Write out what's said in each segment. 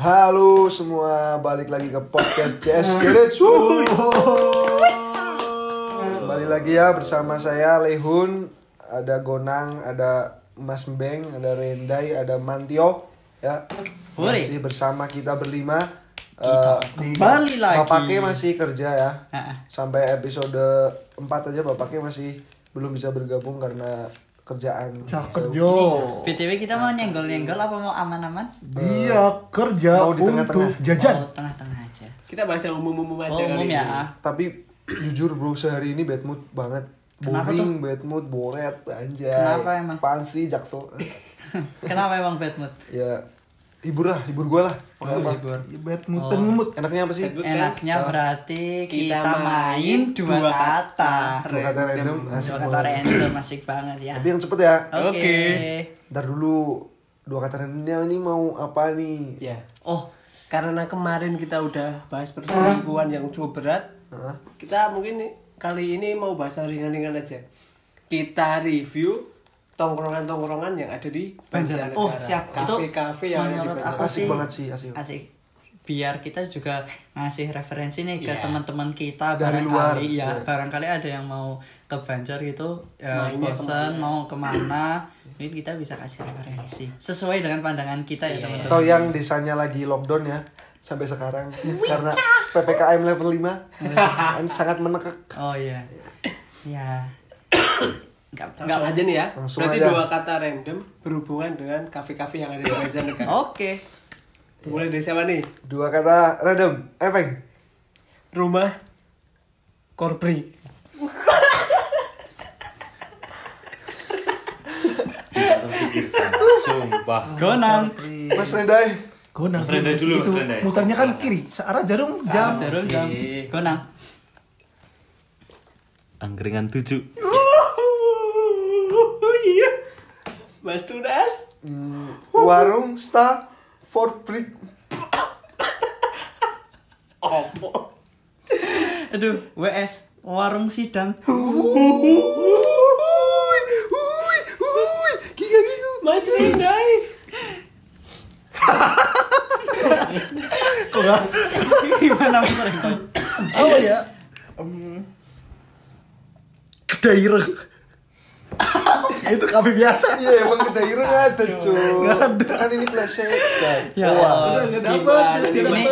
Halo semua, balik lagi ke podcast CS. Wuh. Kembali lagi ya bersama saya Lehun, ada Gonang, ada Mas Beng, ada Rendai, ada Mantio, ya. Masih bersama kita berlima. Kita Eh, kembali lagi. Bapaknya masih kerja ya. Sampai episode 4 aja bapaknya masih belum bisa bergabung karena kerjaan. Cah jauh. kerja. BTW kita mau nyenggol-nyenggol apa mau aman-aman? Dia kerja Mau di tengah-tengah. untuk jajan. Oh, tengah-tengah aja. Kita bahas yang umum-umum aja Oh, umum kali ya. ini. Tapi jujur bro, sehari ini bad mood banget. Kenapa Boring, bad mood, boret, anjay. Kenapa emang? Pansi, jaksel. Kenapa emang bad mood? ya, hibur lah, hibur gue lah. Oh, apa. libur. Bad mood, Oh. ngemut. Enaknya apa sih? Mood. kan? Enaknya berarti kita, Kita main dua dua kata. Dua kata random, asik Dua kata banget. random asik banget ya. Tapi yang cepet ya. Oke. Oke. Ntar dulu, dua kata randomnya ini mau apa nih? Ya. Oh, Karena kemarin kita udah bahas perselingkuhan yang cukup berat, Hah? kita mungkin nih- kali ini mau bahas ringan-ringan aja. Kita review tongkrongan-tongkrongan yang ada di Banjar. Banjarnegara. Oh, siap. Itu Kafe-kafe yang ada di menurut Banjarnegara. aku Asik sih banget sih, asik. asik biar kita juga ngasih referensi nih ke Iya. teman-teman kita Dari barangkali luar, ya iya. barangkali ada yang mau ke Banjar gitu ya Mainnya bosan ke mana. mau ke mana ini kita bisa kasih referensi sesuai dengan pandangan kita ya Iya. teman-teman Atau yang desanya lagi lockdown ya sampai sekarang karena PPKM level 5 kan sangat menekek. oh iya ya nggak nggak Langsung aja nih ya. Langsung Berarti aja. dua kata random berhubungan dengan kafe-kafe yang ada di Banjarnegara. oke Mulai dari siapa nih? Dua kata random, Eveng. Rumah Korpri. Sumpah. Gonan Mas Rendai. Gonang. Mas Renda dulu, Itu Mas Renda. mutarnya kan kiri. Searah jarum jam. jarum jam gonang Angkringan 7. Oh iya. Mas Tunas. Hmm, warung Star for Brick. Opo. aduh WS warung sidang Giga gigu. Mas Rindai. gimana mas Rendo? Apa ya? Ireng. itu kami biasa. Iya emang kedai daerah nggak ada cuy nggak ada. Kan ini plesetan ya. Wah nggak dapat ini?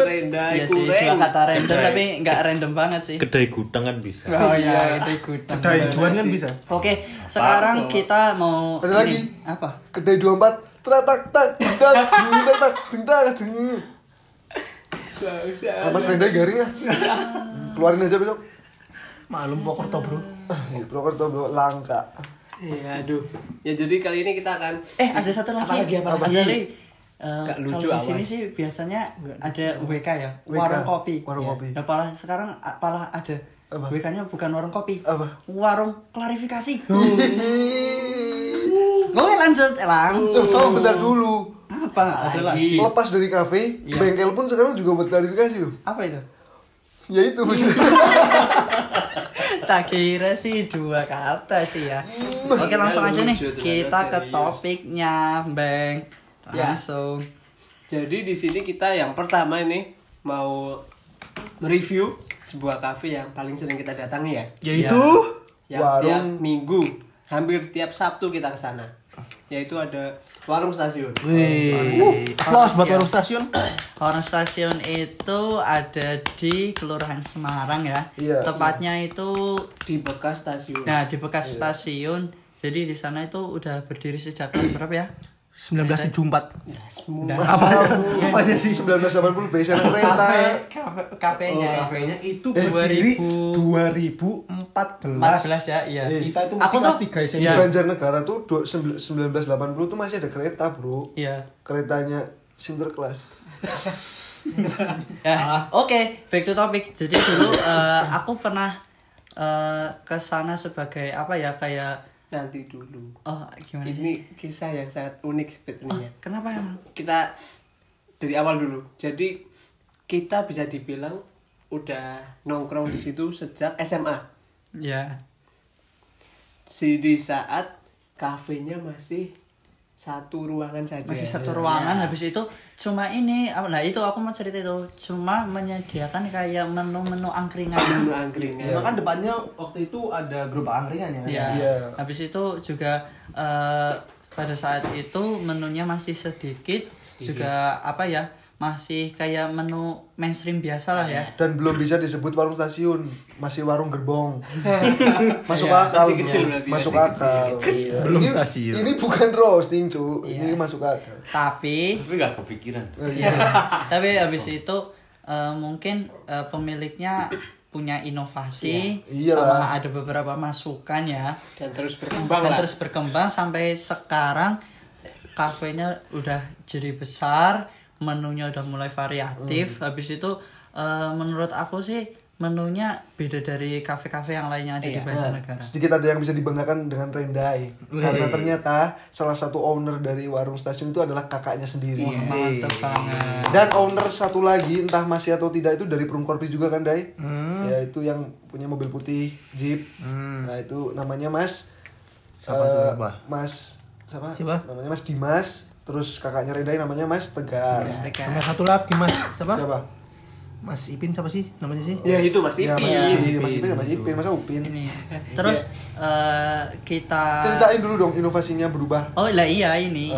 iya sih dua kata random tapi nggak random banget sih. Kedai gudang kan bisa. Oh iya kedai gudang. Kedai iya juan kan bisa. Oke sekarang kita mau ada lagi? apa? Kedai dua empat. Teratak tak tak tak. Tak. Tak Mas rendah garing ya? Keluarin aja besok. Malum Pokerto bro. Iya, Pokerto bro. Langka. Iya, aduh. Ya jadi kali ini kita akan Eh, ada satu lagi. Apa lagi, apa lagi? lagi. Eh, Nggak lucu, kalau di sini sih biasanya ada WK ya, WK, warung kopi. warung Ya. kopi. Nah, malah sekarang malah ada Apa? WK-nya bukan warung kopi. Apa? Warung klarifikasi. Gue lanjut eh, langsung. Langsung bentar dulu. Apa? Ada lagi. Lepas dari kafe, Iya. bengkel pun sekarang juga buat klarifikasi loh. Apa itu? Ya itu maksudnya. tak kira sih dua kata sih ya. Oke langsung aja nih kita ke topiknya, Bang. Ya. Langsung. Jadi di sini kita yang pertama ini mau mereview sebuah kafe yang paling sering kita datangi ya. Yaitu Yang Warung. tiap minggu, hampir tiap Sabtu kita ke sana. Yaitu ada warung stasiun. Wih, aplaus buat Iya. warung stasiun. Warung stasiun itu ada di Kelurahan Semarang ya. Iya. Tepatnya itu Di bekas stasiun. nah di bekas stasiun. Jadi di sana itu udah berdiri sejak tahun berapa ya? 1974. Nah, semua. Apa? Apa aja sih? 1980 biasa kereta. Kafe, kafe Oh, kafenya. ya. kafenya itu Eh, berdiri 2000 2014. 14 ya, iya. Kita itu Aku masih tuh- kelas 3 SMP. Di Iya. Banjarnegara tuh du- sembil- 1980 tuh masih ada kereta, Bro. Iya. Keretanya Sinterklas. Ya, oke, back to topic. Jadi dulu eh, aku pernah eh, ke sana sebagai apa ya kayak Nanti dulu. oh gimana sih? Ini kisah yang sangat unik Oh, sepertinya. kenapa emang? Kita dari awal dulu. Jadi kita bisa dibilang udah nongkrong di situ sejak SMA. Ya. Si di saat kafenya masih satu ruangan saja. masih satu ruangan habis itu cuma ini apa nah itu aku mau cerita itu cuma menyediakan kayak menu-menu angkringan Menu angkringan. Ya, kan depannya waktu itu ada gerobak angkringan ya. kan? ya Iya. habis itu juga eh, pada saat itu menunya masih sedikit, juga apa ya masih kayak menu mainstream biasa lah ya dan belum bisa disebut warung stasiun masih warung gerbong masuk Iya, akal masih kecil berarti, masuk masih akal Iya. Belum ini, stasiun. ini bukan roasting cu ini Iya. masuk akal tapi Tapi gak kepikiran. ya, tapi habis itu eh, mungkin eh, pemiliknya punya inovasi Iya. sama ada beberapa masukan ya Dan terus berkembang dan lah. terus berkembang sampai sekarang kafenya udah jadi besar menunya udah mulai variatif. Hmm. habis itu eh, menurut aku sih menunya beda dari kafe-kafe yang lainnya ada di Iya. Banjarnegara. Sedikit ada yang bisa dibanggakan dengan Rendai. Karena ternyata salah satu owner dari warung stasiun itu adalah kakaknya sendiri. Mantep banget. Dan owner satu lagi entah masih atau tidak itu dari Prungkorpi juga kan Dai? Ya itu yang punya mobil putih Jeep. Nah itu namanya Mas Siapa eh, tuh, siapa? Mas siapa? Siapa? namanya Mas Dimas terus kakaknya Rendai namanya Mas Tegar Sama satu lagi Mas, siapa? siapa? Mas Ipin siapa sih namanya sih? Ya itu Mas Ya, Ipin. Mas Ipin, Ipin. Mas Ipin, Mas Ipin, masa Upin. ini terus eh, kita Ceritain dulu dong inovasinya berubah. Oh lah iya ini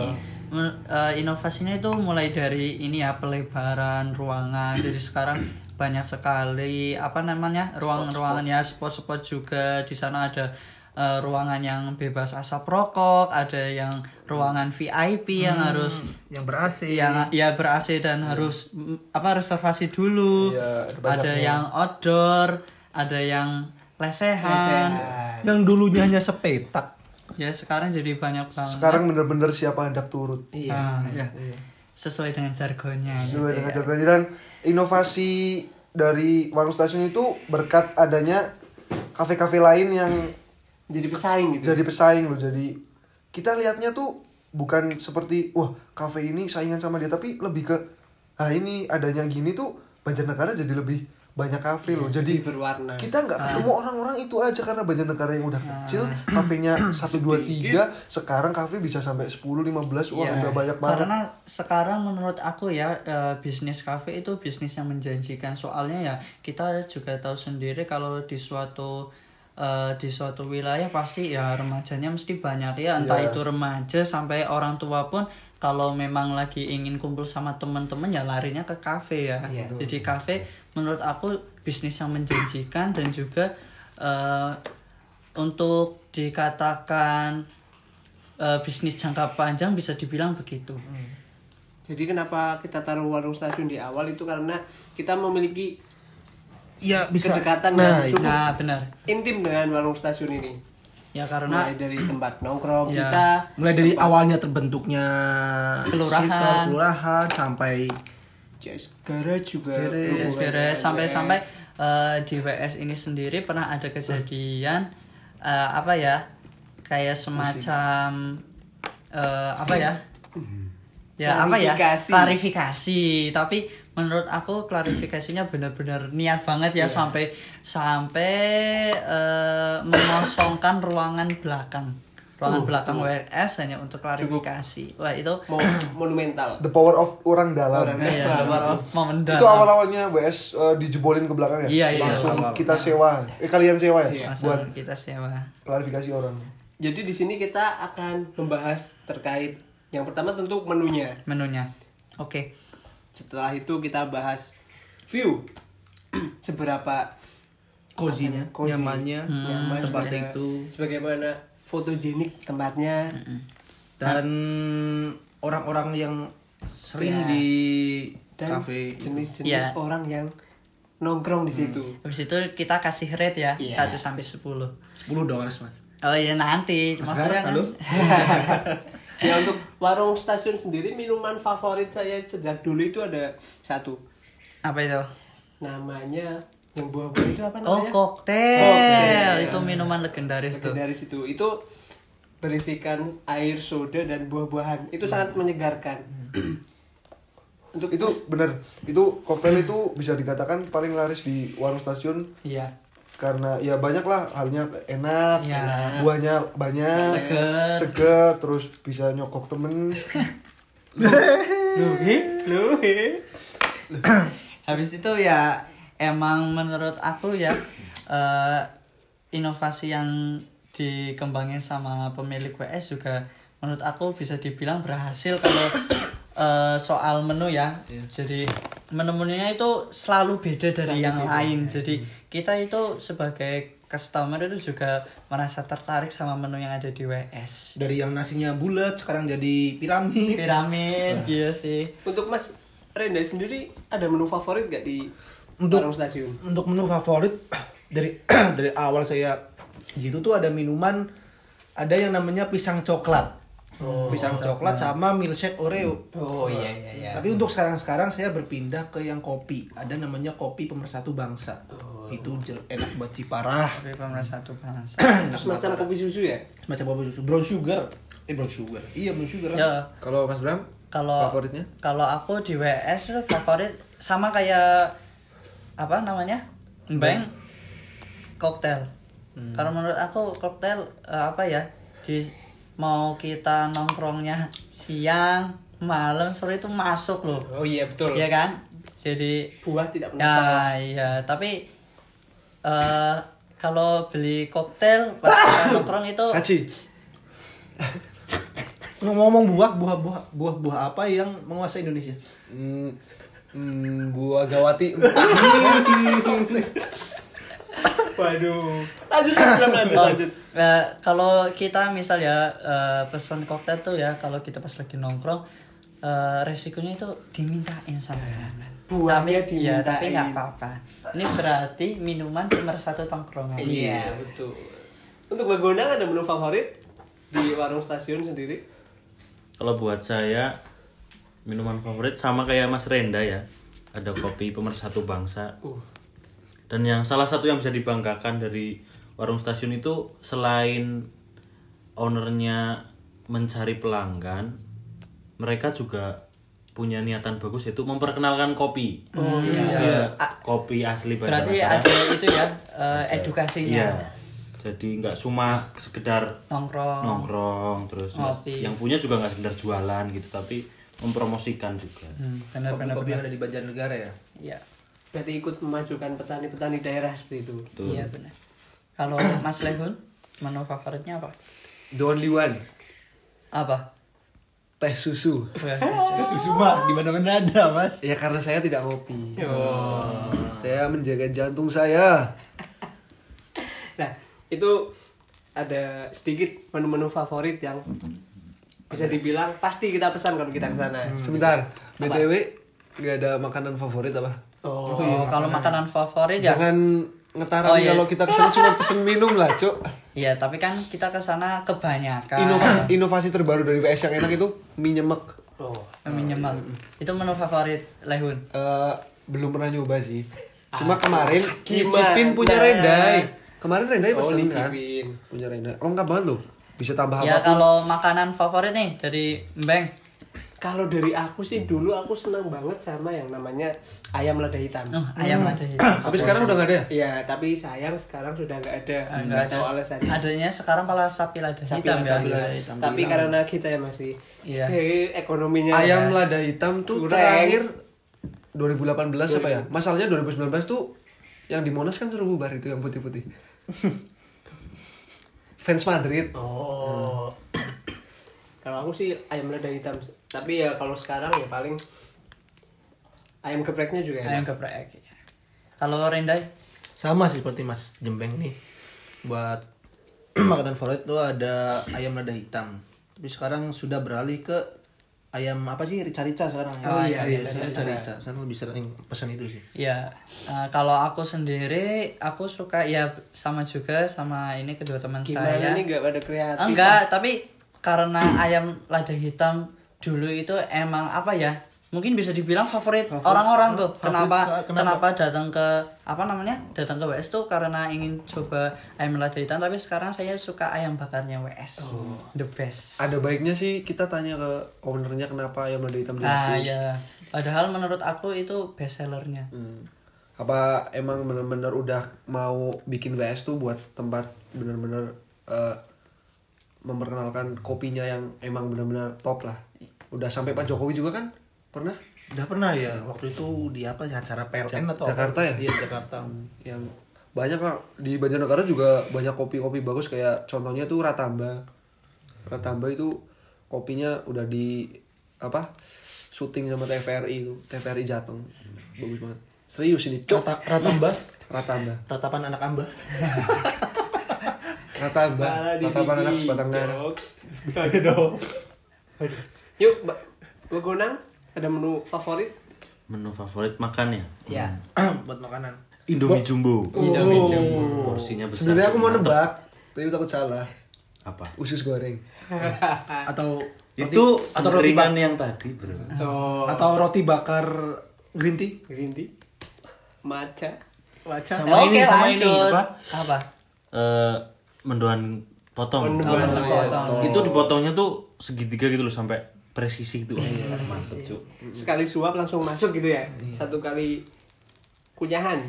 Men- eh, inovasinya itu mulai dari ini ya pelebaran ruangan. Jadi sekarang banyak sekali apa namanya ruangan-ruangan ya spot-spot juga di sana ada eh, ruangan yang bebas asap rokok, ada yang ruangan VIP yang harus Yang ber-AC. yang ya ber AC dan harus mm, apa reservasi dulu. Iya, ada yang outdoor, ada yang lesehan. Yang dulunya hanya sepetak. Ya sekarang jadi banyak banget. Sekarang bener-bener siapa hendak turut. Ah, ya. Sesuai dengan jargonnya. Sesuai gitu dengan ya. jargonnya dan inovasi dari warung stasiun itu berkat adanya kafe-kafe lain yang Jadi pesaing gitu. jadi pesaing loh. Jadi kita lihatnya tuh bukan seperti wah kafe ini saingan sama dia tapi lebih ke ah ini adanya gini tuh Banjarnegara jadi lebih banyak kafe loh. Jadi Lebih berwarna. kita nggak ketemu orang-orang itu aja karena Banjarnegara yang udah kecil kafenya satu dua tiga sekarang kafe bisa sampai 10 15 wah Iya. udah banyak banget Karena sekarang menurut aku ya eh, bisnis kafe itu bisnis yang menjanjikan. Soalnya ya kita juga tahu sendiri kalau di suatu eh, di suatu wilayah pasti ya remajanya mesti banyak ya entah Iya. itu remaja sampai orang tua pun kalau memang lagi ingin kumpul sama teman-teman ya larinya ke kafe ya. Iya. Jadi kafe menurut aku bisnis yang menjanjikan dan juga eh, untuk dikatakan eh, bisnis jangka panjang bisa dibilang begitu. Jadi kenapa kita taruh warung stasiun di awal itu karena kita memiliki Iya bisa. kedekatan Nah, yang cukup Nah, benar. intim dengan warung stasiun ini. Ya karena Mulai dari tempat nongkrong Ya. kita, mulai dari awalnya terbentuknya Kelurahan. circle, kelurahan sampai Jazz Garage juga. Garage dengan sampai-sampai WS. eh, di WS ini sendiri pernah ada kejadian eh, apa ya? Kayak semacam eh, apa ya? Ya apa ya? Klarifikasi. Tapi menurut aku klarifikasinya benar-benar niat banget ya sampai sampai eh, mengosongkan ruangan belakang. Ruangan Uh, belakang WS hanya untuk klarifikasi. Wah, itu Mo- monumental. the power of orang dalam Orang Iya, luar momen itu dalam. awal-awalnya WS eh, dijebolin ke belakang ya Iya, iya, langsung awal-awal. kita sewa eh kalian sewa ya Iya. Masa buat kita sewa. klarifikasi orang Jadi di sini kita akan membahas terkait yang pertama tentu menunya. menunya. Oke. Setelah itu kita bahas view. Seberapa cozy-nya, cozy, nyamannya, nyaman, tempatnya sebagai- itu Sebagaimana fotogenik tempatnya. dan orang-orang yang sering Ya. di Dan kafe jenis-jenis Iya. orang yang nongkrong di situ. Habis itu kita kasih rate ya, Iya. 1 sampai 10. 10 dong mas mas Oh iya nanti, Mas maksudnya kan. halo? ya untuk warung stasiun sendiri minuman favorit saya sejak dulu itu ada satu Apa itu? namanya yang buah-buah itu apa Oh, namanya? koktail. Koktail. Itu minuman legendaris tuh. dari situ itu berisikan air soda dan buah-buahan itu sangat menyegarkan untuk itu bener itu koktail itu bisa dikatakan paling laris di warung stasiun Iya. Karena ya banyak lah halnya enak, Ya. buahnya banyak, Seger. seger, terus bisa nyokok temen. Loh, he? Loh, he? habis itu ya emang menurut aku ya eh, inovasi yang dikembangin sama pemilik WS juga menurut aku bisa dibilang berhasil kalau eh, soal menu ya jadi menu-menunya itu selalu beda dari yang lain jadi kita itu sebagai customer itu juga merasa tertarik sama menu yang ada di WS Dari yang nasinya bulat sekarang jadi piramid. piramid iya sih Untuk Mas Renda sendiri ada menu favorit gak di Untuk- warung stasiun? Untuk menu favorit dari dari awal saya di situ tuh ada minuman ada yang namanya pisang coklat. Pisang coklat sama milkshake Oreo. Oh iya iya iya. Tapi untuk sekarang-sekarang saya berpindah ke yang kopi. Ada namanya kopi pemersatu bangsa. Itu jel- enak banget sih parah. tapi pemersatu bangsa Semacam kopi susu ya? Macam kopi susu brown sugar. Eh brown sugar. Iya brown sugar. ya Kalau Mas Bram, kalau favoritnya? kalau aku di WS itu favorit sama kayak apa namanya bang koktail karena menurut aku koktail eh, apa ya di mau kita nongkrongnya siang malam sore itu masuk loh Oh iya betul. Iya kan jadi Buah tidak pernah salah. ya iya tapi eh kalau beli koktail pas kita nongkrong itu Haji. Ngomong-ngomong buah, buah, buah, buah, buah apa yang menguasai Indonesia? Hmm, hmm, buah gawati. Waduh. Lanjut lanjut Oh, lanjut. eh, kalau kita misal ya eh, pesan koktail tuh ya kalau kita pas lagi nongkrong eh, resikonya itu dimintain sama jangan. Buahnya tapi ya tapi dimintain. nggak apa-apa. Ini berarti minuman pemersatu tongkrongan. Iya betul. Untuk Bagondang ada menu favorit di warung stasiun sendiri? Kalau buat saya minuman favorit sama kayak Mas Renda ya. Ada kopi pemersatu bangsa. Uh. Dan yang salah satu yang bisa dibanggakan dari warung stasiun itu selain ownernya mencari pelanggan, mereka juga punya niatan bagus yaitu memperkenalkan kopi. Oh iya. Ke kopi asli Berarti Banjarnegara. ada itu ya eh, edukasinya. Iya. Jadi nggak cuma sekedar Nongkrong. nongkrong terus Ngopi. yang punya juga nggak sekedar jualan gitu tapi mempromosikan juga. Hmm, benar benar Kopi-kopi yang benar. ada di Banjarnegara ya. Iya. Berarti ikut memajukan petani-petani daerah seperti itu. Iya benar. Kalau Mas Lehun menu favoritnya apa? The only one. Apa? Teh susu. Susu mah di mana-mana ada, Mas. Ya karena saya tidak ngopi. Saya menjaga jantung saya. Nah, itu ada sedikit menu-menu favorit yang bisa dibilang pasti kita pesan kalau kita ke sana. Sebentar, BTW nggak ada makanan favorit apa? Oh, kalau makanan favorit ya. Jangan ngetarani Oh, iya. kalau kita ke sana cuma pesen minum lah, Cuk. Iya, tapi kan kita ke sana kebanyakan. Inovasi, inovasi terbaru dari VS yang enak itu mie nyemek. Oh. Minimal. Itu menu favorit Lehun. Eh, belum pernah nyoba sih. Cuma kemarin gimana? nyicipin punya Rendai. Kemarin Rendai Oh, pesen kan? nyicipin. Punya Rendai. Lengkap banget loh. Bisa tambah Ya apa pun. kalau makanan favorit nih dari Mbeng. Kalau dari aku sih dulu aku senang banget sama yang namanya ayam lada hitam. Oh, ayam lada hitam. Tapi sekarang udah nggak ada ya? Iya, tapi sayang sekarang sudah nggak ada. Enggak ada. Tahu alasannya. Adanya sekarang malah sapi lada Sapi hitam lada ya. hitam. Tapi karena kita ya masih Iya. eh, ekonominya Ayam ya. lada hitam tuh Kurang. terakhir 2018 apa ya? Masalahnya 2019 tuh yang di Monas kan suruh bubar itu yang putih-putih. Fans Madrid. Oh. Kalau aku sih ayam lada hitam. Tapi ya kalau sekarang ya paling ayam gepreknya juga Ayam geprek. Kalau Rendai? Sama sih seperti Mas Jembeng nih. Buat makanan favorit tuh ada ayam lada hitam. Tapi sekarang sudah beralih ke ayam apa sih rica-rica sekarang. Oh, iya, rica-rica. rica-rica. Sekarang lebih sering pesan itu sih. Ya, eh, kalau aku sendiri, aku suka ya sama juga sama ini kedua teman Gimana saya. nih nggak pada kreatif? Enggak, tapi karena ayam lada hitam dulu itu emang apa ya? Mungkin bisa dibilang favorit orang-orang tuh. favorit, kenapa, kenapa? kenapa datang ke apa namanya? Datang ke WS tuh karena ingin coba ayam lada hitam, tapi sekarang saya suka ayam bakarnya WS. The best. Ada baiknya sih kita tanya ke ownernya kenapa ayam lada hitam Nah, dihapus. ya. Padahal menurut aku itu best sellernya. Hmm. apa emang bener-bener udah mau bikin WS tuh buat tempat bener-bener eh, memperkenalkan kopinya yang emang bener-bener top lah. Udah sampai Pak Jokowi juga kan? Pernah? Udah pernah ya waktu itu di apa acara PLN Ja- atau apa? Jakarta ya? Iya Jakarta. yang banyak lah di Banjarnegara juga banyak kopi-kopi bagus. Kayak contohnya tuh Ratamba. Ratamba itu kopinya udah di apa syuting sama TVRI itu. TVRI Jateng. Bagus banget. Serius ini cok. Rata, ratamba, Ratamba. Ratapan anak amba. Malah Ratapan anak sebatang. Ayo dong. Aduh. Yuk, Mbak Gonang, ada menu favorit? Menu favorit makan ya? Ya. buat makanan. Indomie jumbo. Indomie jumbo. Porsinya besar. sebenarnya aku mau nebak tapi takut salah Apa? usus goreng Atau Itu atau roti ringan yang tadi, Bro. Oh, atau roti bakar green tea. green tea. Matcha. Baca. Sama ini, sama ini, apa? Apa? Eh, mendoan potong. Mendoan potong. Itu dipotongnya tuh segitiga gitu loh sampai presisi gitu. Mantep, Cuk. Sekali suap langsung masuk gitu ya. Satu kali kunyahan.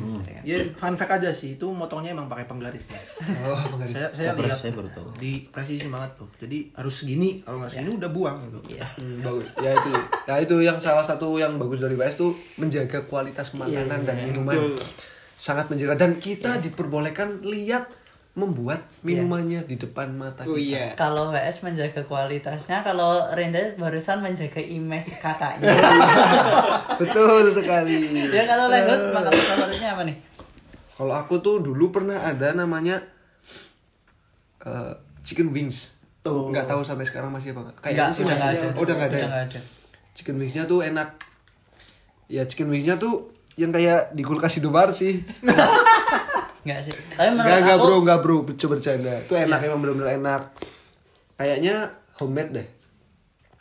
Ya fun fact aja sih itu motongnya emang pakai penggaris ya. oh penggaris saya saya Penggaris, lihat saya baru tahu. di presisi banget tuh. Jadi harus segini kalau nggak segini udah buang gitu. Iya. Hmm, bagus ya itu ya itu yang salah satu yang bagus dari WS tuh menjaga kualitas makanan dan minuman betul. sangat menjaga dan kita diperbolehkan lihat membuat minumannya di depan mata Oh kita iya. Kalau WS menjaga kualitasnya, kalau Renda barusan menjaga image kakaknya. betul sekali ya kalau Lehut makanan favoritnya apa nih? kalau aku tuh dulu pernah ada namanya eh, chicken wings Tuh. nggak tahu sampai sekarang masih apa nggak? Enggak, kayaknya sih udah masih nggak ada. oh, udah nggak ada Udah ya? ada. chicken wingsnya tuh enak ya chicken wingsnya tuh yang kayak di kulkas Indomaret sih Enggak sih. Tapi menurut Enggak, enggak aku bro, enggak bro, coba bercanda. Itu enak emang bener-bener enak. Kayaknya homemade deh.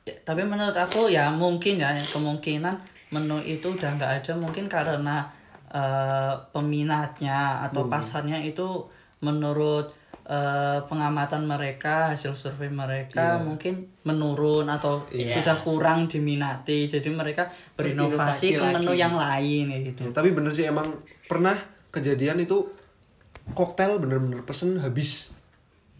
Ya, tapi menurut aku ya mungkin ya kemungkinan menu itu udah nggak ada mungkin karena eh, peminatnya atau pasarnya itu menurut eh, pengamatan mereka hasil survei mereka mungkin menurun atau sudah kurang diminati jadi mereka berinovasi Berinovasi ke menu lagi. yang lain gitu Ya, tapi bener sih emang pernah kejadian itu koktel bener-bener pesen habis.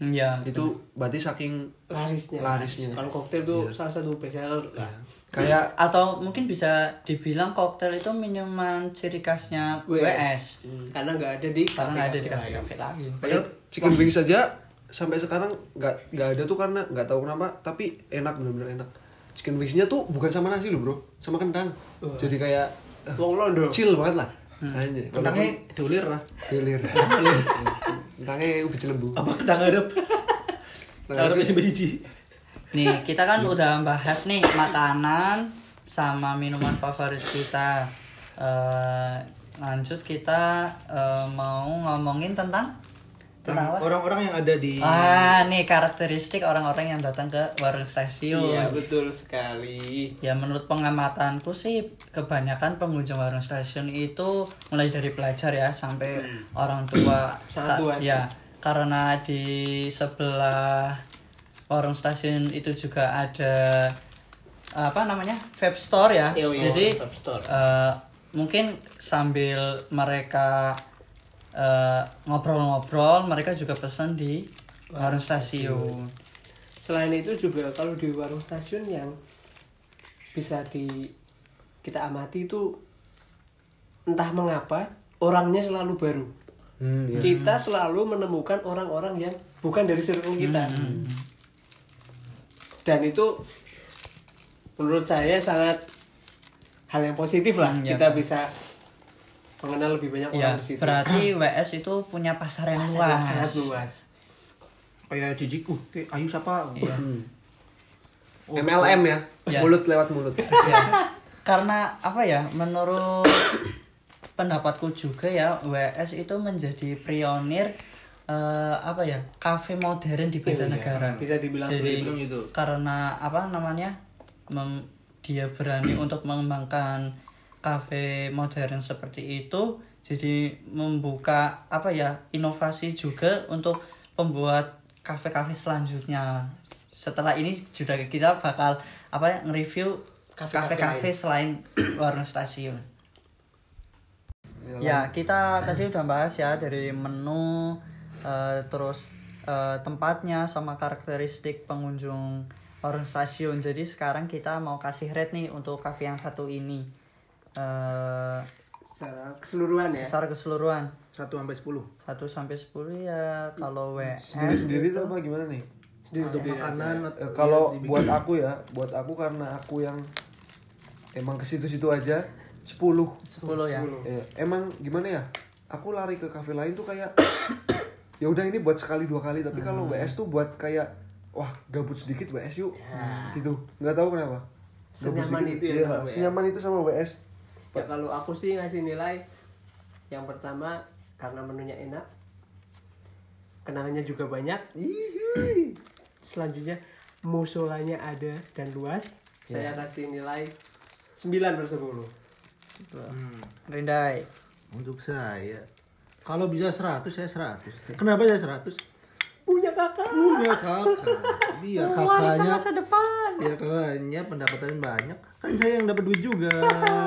ya Itu berarti saking Larisnya. Larisnya. Kalau koktail tuh salah satu best seller. lah. kayak atau mungkin bisa dibilang koktail itu minuman ciri khasnya WS, Karena nggak ada di karena nggak ada di kafe-kafe kafe-kafe lain kayak chicken wings saja sampai sekarang nggak nggak ada tuh karena nggak tahu kenapa tapi enak bener-bener enak. Chicken wingsnya tuh bukan sama nasi loh bro, sama kentang. Jadi kayak Wong Londo. chill banget lah. Anjir. Kentangnya diulir lah. Delir. Kentangnya ubi cilembu. Apa kentang harap? Harap isi biji. Nih, kita kan udah bahas nih makanan sama minuman favorit kita. Eh, lanjut kita eh, mau ngomongin tentang apa? Orang-orang yang ada di Ah, nih karakteristik orang-orang yang datang ke warung stasiun. Iya betul sekali. Ya menurut pengamatanku sih kebanyakan pengunjung warung stasiun itu mulai dari pelajar ya sampai orang tua. Sangat luas. Ya, karena di sebelah warung stasiun itu juga ada apa namanya vape store ya. Iya, iya, Jadi vape store. eh, mungkin sambil mereka eh, ngobrol-ngobrol, mereka juga pesan di warung stasiun. Selain itu juga kalau di warung stasiun yang bisa di kita amati itu entah mengapa orangnya selalu baru. Hmm, iya. Kita selalu menemukan orang-orang yang bukan dari circle kita. Dan itu menurut saya sangat hal yang positif lah. Hmm, ya. kita bisa mengenal lebih banyak Ya, orang di situ. berarti WS itu punya pasar yang Pasar luas. yang sangat luas. kayak jijik, uh, kayak ayu siapa? Iya. MLM ya. Ya. Mulut lewat mulut. Ya. Karena apa ya? Menurut pendapatku juga ya, WS itu menjadi pionir eh, apa ya? Kafe modern di Banjarnegara. Bisa dibilang Jadi gitu. karena apa namanya? mem- dia berani untuk mengembangkan kafe modern seperti itu jadi membuka apa ya inovasi juga untuk pembuat kafe-kafe selanjutnya setelah ini juga kita bakal apa ya nge-review Kafe-kafe selain warung stasiun Ya, kita tadi udah bahas ya dari menu eh, terus eh, tempatnya sama karakteristik pengunjung warung stasiun. Jadi sekarang kita mau kasih rate nih untuk kafe yang satu ini. Eh secara keseluruhan ya? secara keseluruhan. 1 sampai 10. 1 sampai 10 ya kalau WS sendiri sendiri tuh apa gimana nih? Untuk makanan Eh, kalau buat aku ya buat aku karena aku yang emang ke situ-situ aja 10 10 ya. Eh, emang gimana ya? Aku lari ke kafe lain tuh kayak ya udah ini buat sekali dua kali tapi kalau WS tuh buat kayak wah gabut sedikit WS yuk. Gitu. Nggak tahu kenapa. Gabut Senyaman sedikit. itu ya sama WS. senyaman itu sama WS ya kalau aku sih ngasih nilai yang pertama karena menunya enak kenangannya juga banyak selanjutnya musolanya ada dan luas saya kasih nilai 9 per 10 Rindai. Untuk saya kalau bisa 100 saya 100. Kenapa saya 100? punya kakak Punya kakak. Biar Warisan kakaknya masa depan. biar kakaknya pendapatan banyak. Kan saya yang dapat duit juga.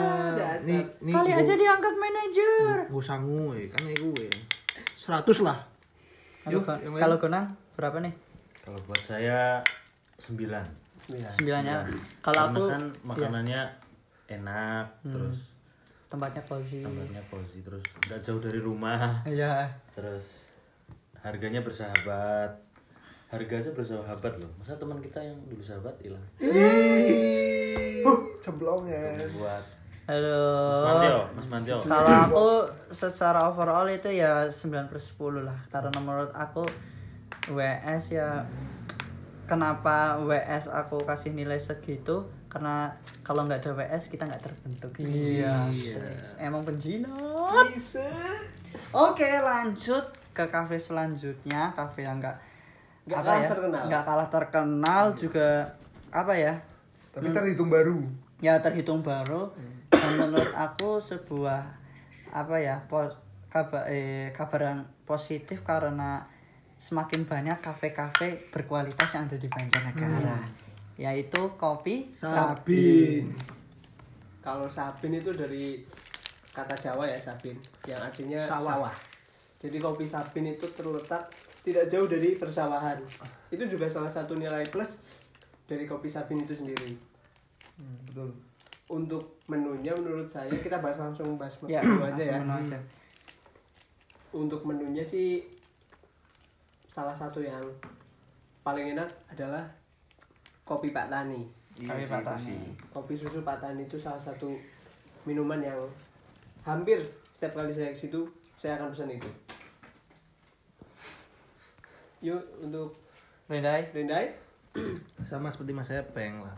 nih, nih Kali gua- aja diangkat manajer. gue sanggup kan ini gue. 100 lah. Kalau Gonang berapa nih? Kalau buat saya 9. Sembilannya. Kalau aku kan makanannya enak, terus tempatnya cozy. tempatnya cozy, terus nggak jauh dari rumah, Iya. terus harganya bersahabat. Harga aja bersahabat loh. Masa teman kita yang dulu sahabat hilang? cemplong ya. Buat. Halo. Mas Mantio, Mas Mantio. Kalau aku secara overall itu ya 9 per 10 lah. Karena menurut aku WS ya Kenapa WS aku kasih nilai segitu? Karena kalau nggak ada WS kita nggak terbentuk. Iya. Emang penjilat. Oke lanjut ke kafe selanjutnya. Kafe yang nggak Nggak apa kalah ya, terkenal. nggak kalah terkenal juga Apa ya? Tapi terhitung baru. Ya terhitung baru. Dan menurut aku sebuah apa ya po, kabar eh, kabar yang positif karena semakin banyak kafe-kafe berkualitas yang ada di Banjarnegara. Yaitu kopi Sabin. kalau sabin itu dari kata Jawa ya sabin. Yang artinya Sawah. sawah. jadi kopi sabin itu terletak tidak jauh dari persawahan itu juga salah satu nilai plus dari kopi sabin itu sendiri. Betul. Untuk menunya menurut saya kita bahas langsung bahas ya menu aja ya. menu aja. untuk menunya sih salah satu yang paling enak adalah kopi Pak Tani. Kopi Pak Tani. kopi susu Pak Tani itu salah satu minuman yang hampir setiap kali saya ke situ saya akan pesan itu yuk untuk Rendai Rendai Sama seperti Mas Epeng lah.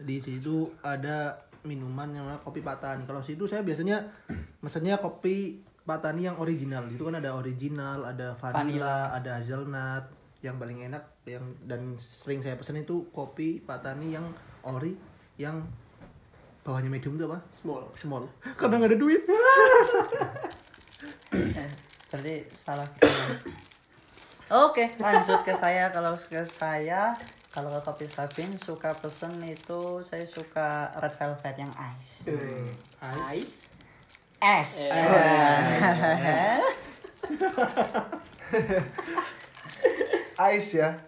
Di situ ada minuman yang namanya kopi Patani. Kalau situ saya biasanya mesennya kopi Patani yang original. Itu kan ada original, ada vanilla, ada hazelnut. Yang paling enak yang dan sering saya pesen itu kopi Patani yang ori yang bawahnya medium itu apa? small Small. Karena nggak ada duit. eh, berarti salah Oke, lanjut ke saya. Kalau ke saya, kalau ke kopi Sabin suka pesen itu saya suka red velvet yang ice. Ice Es. ice ya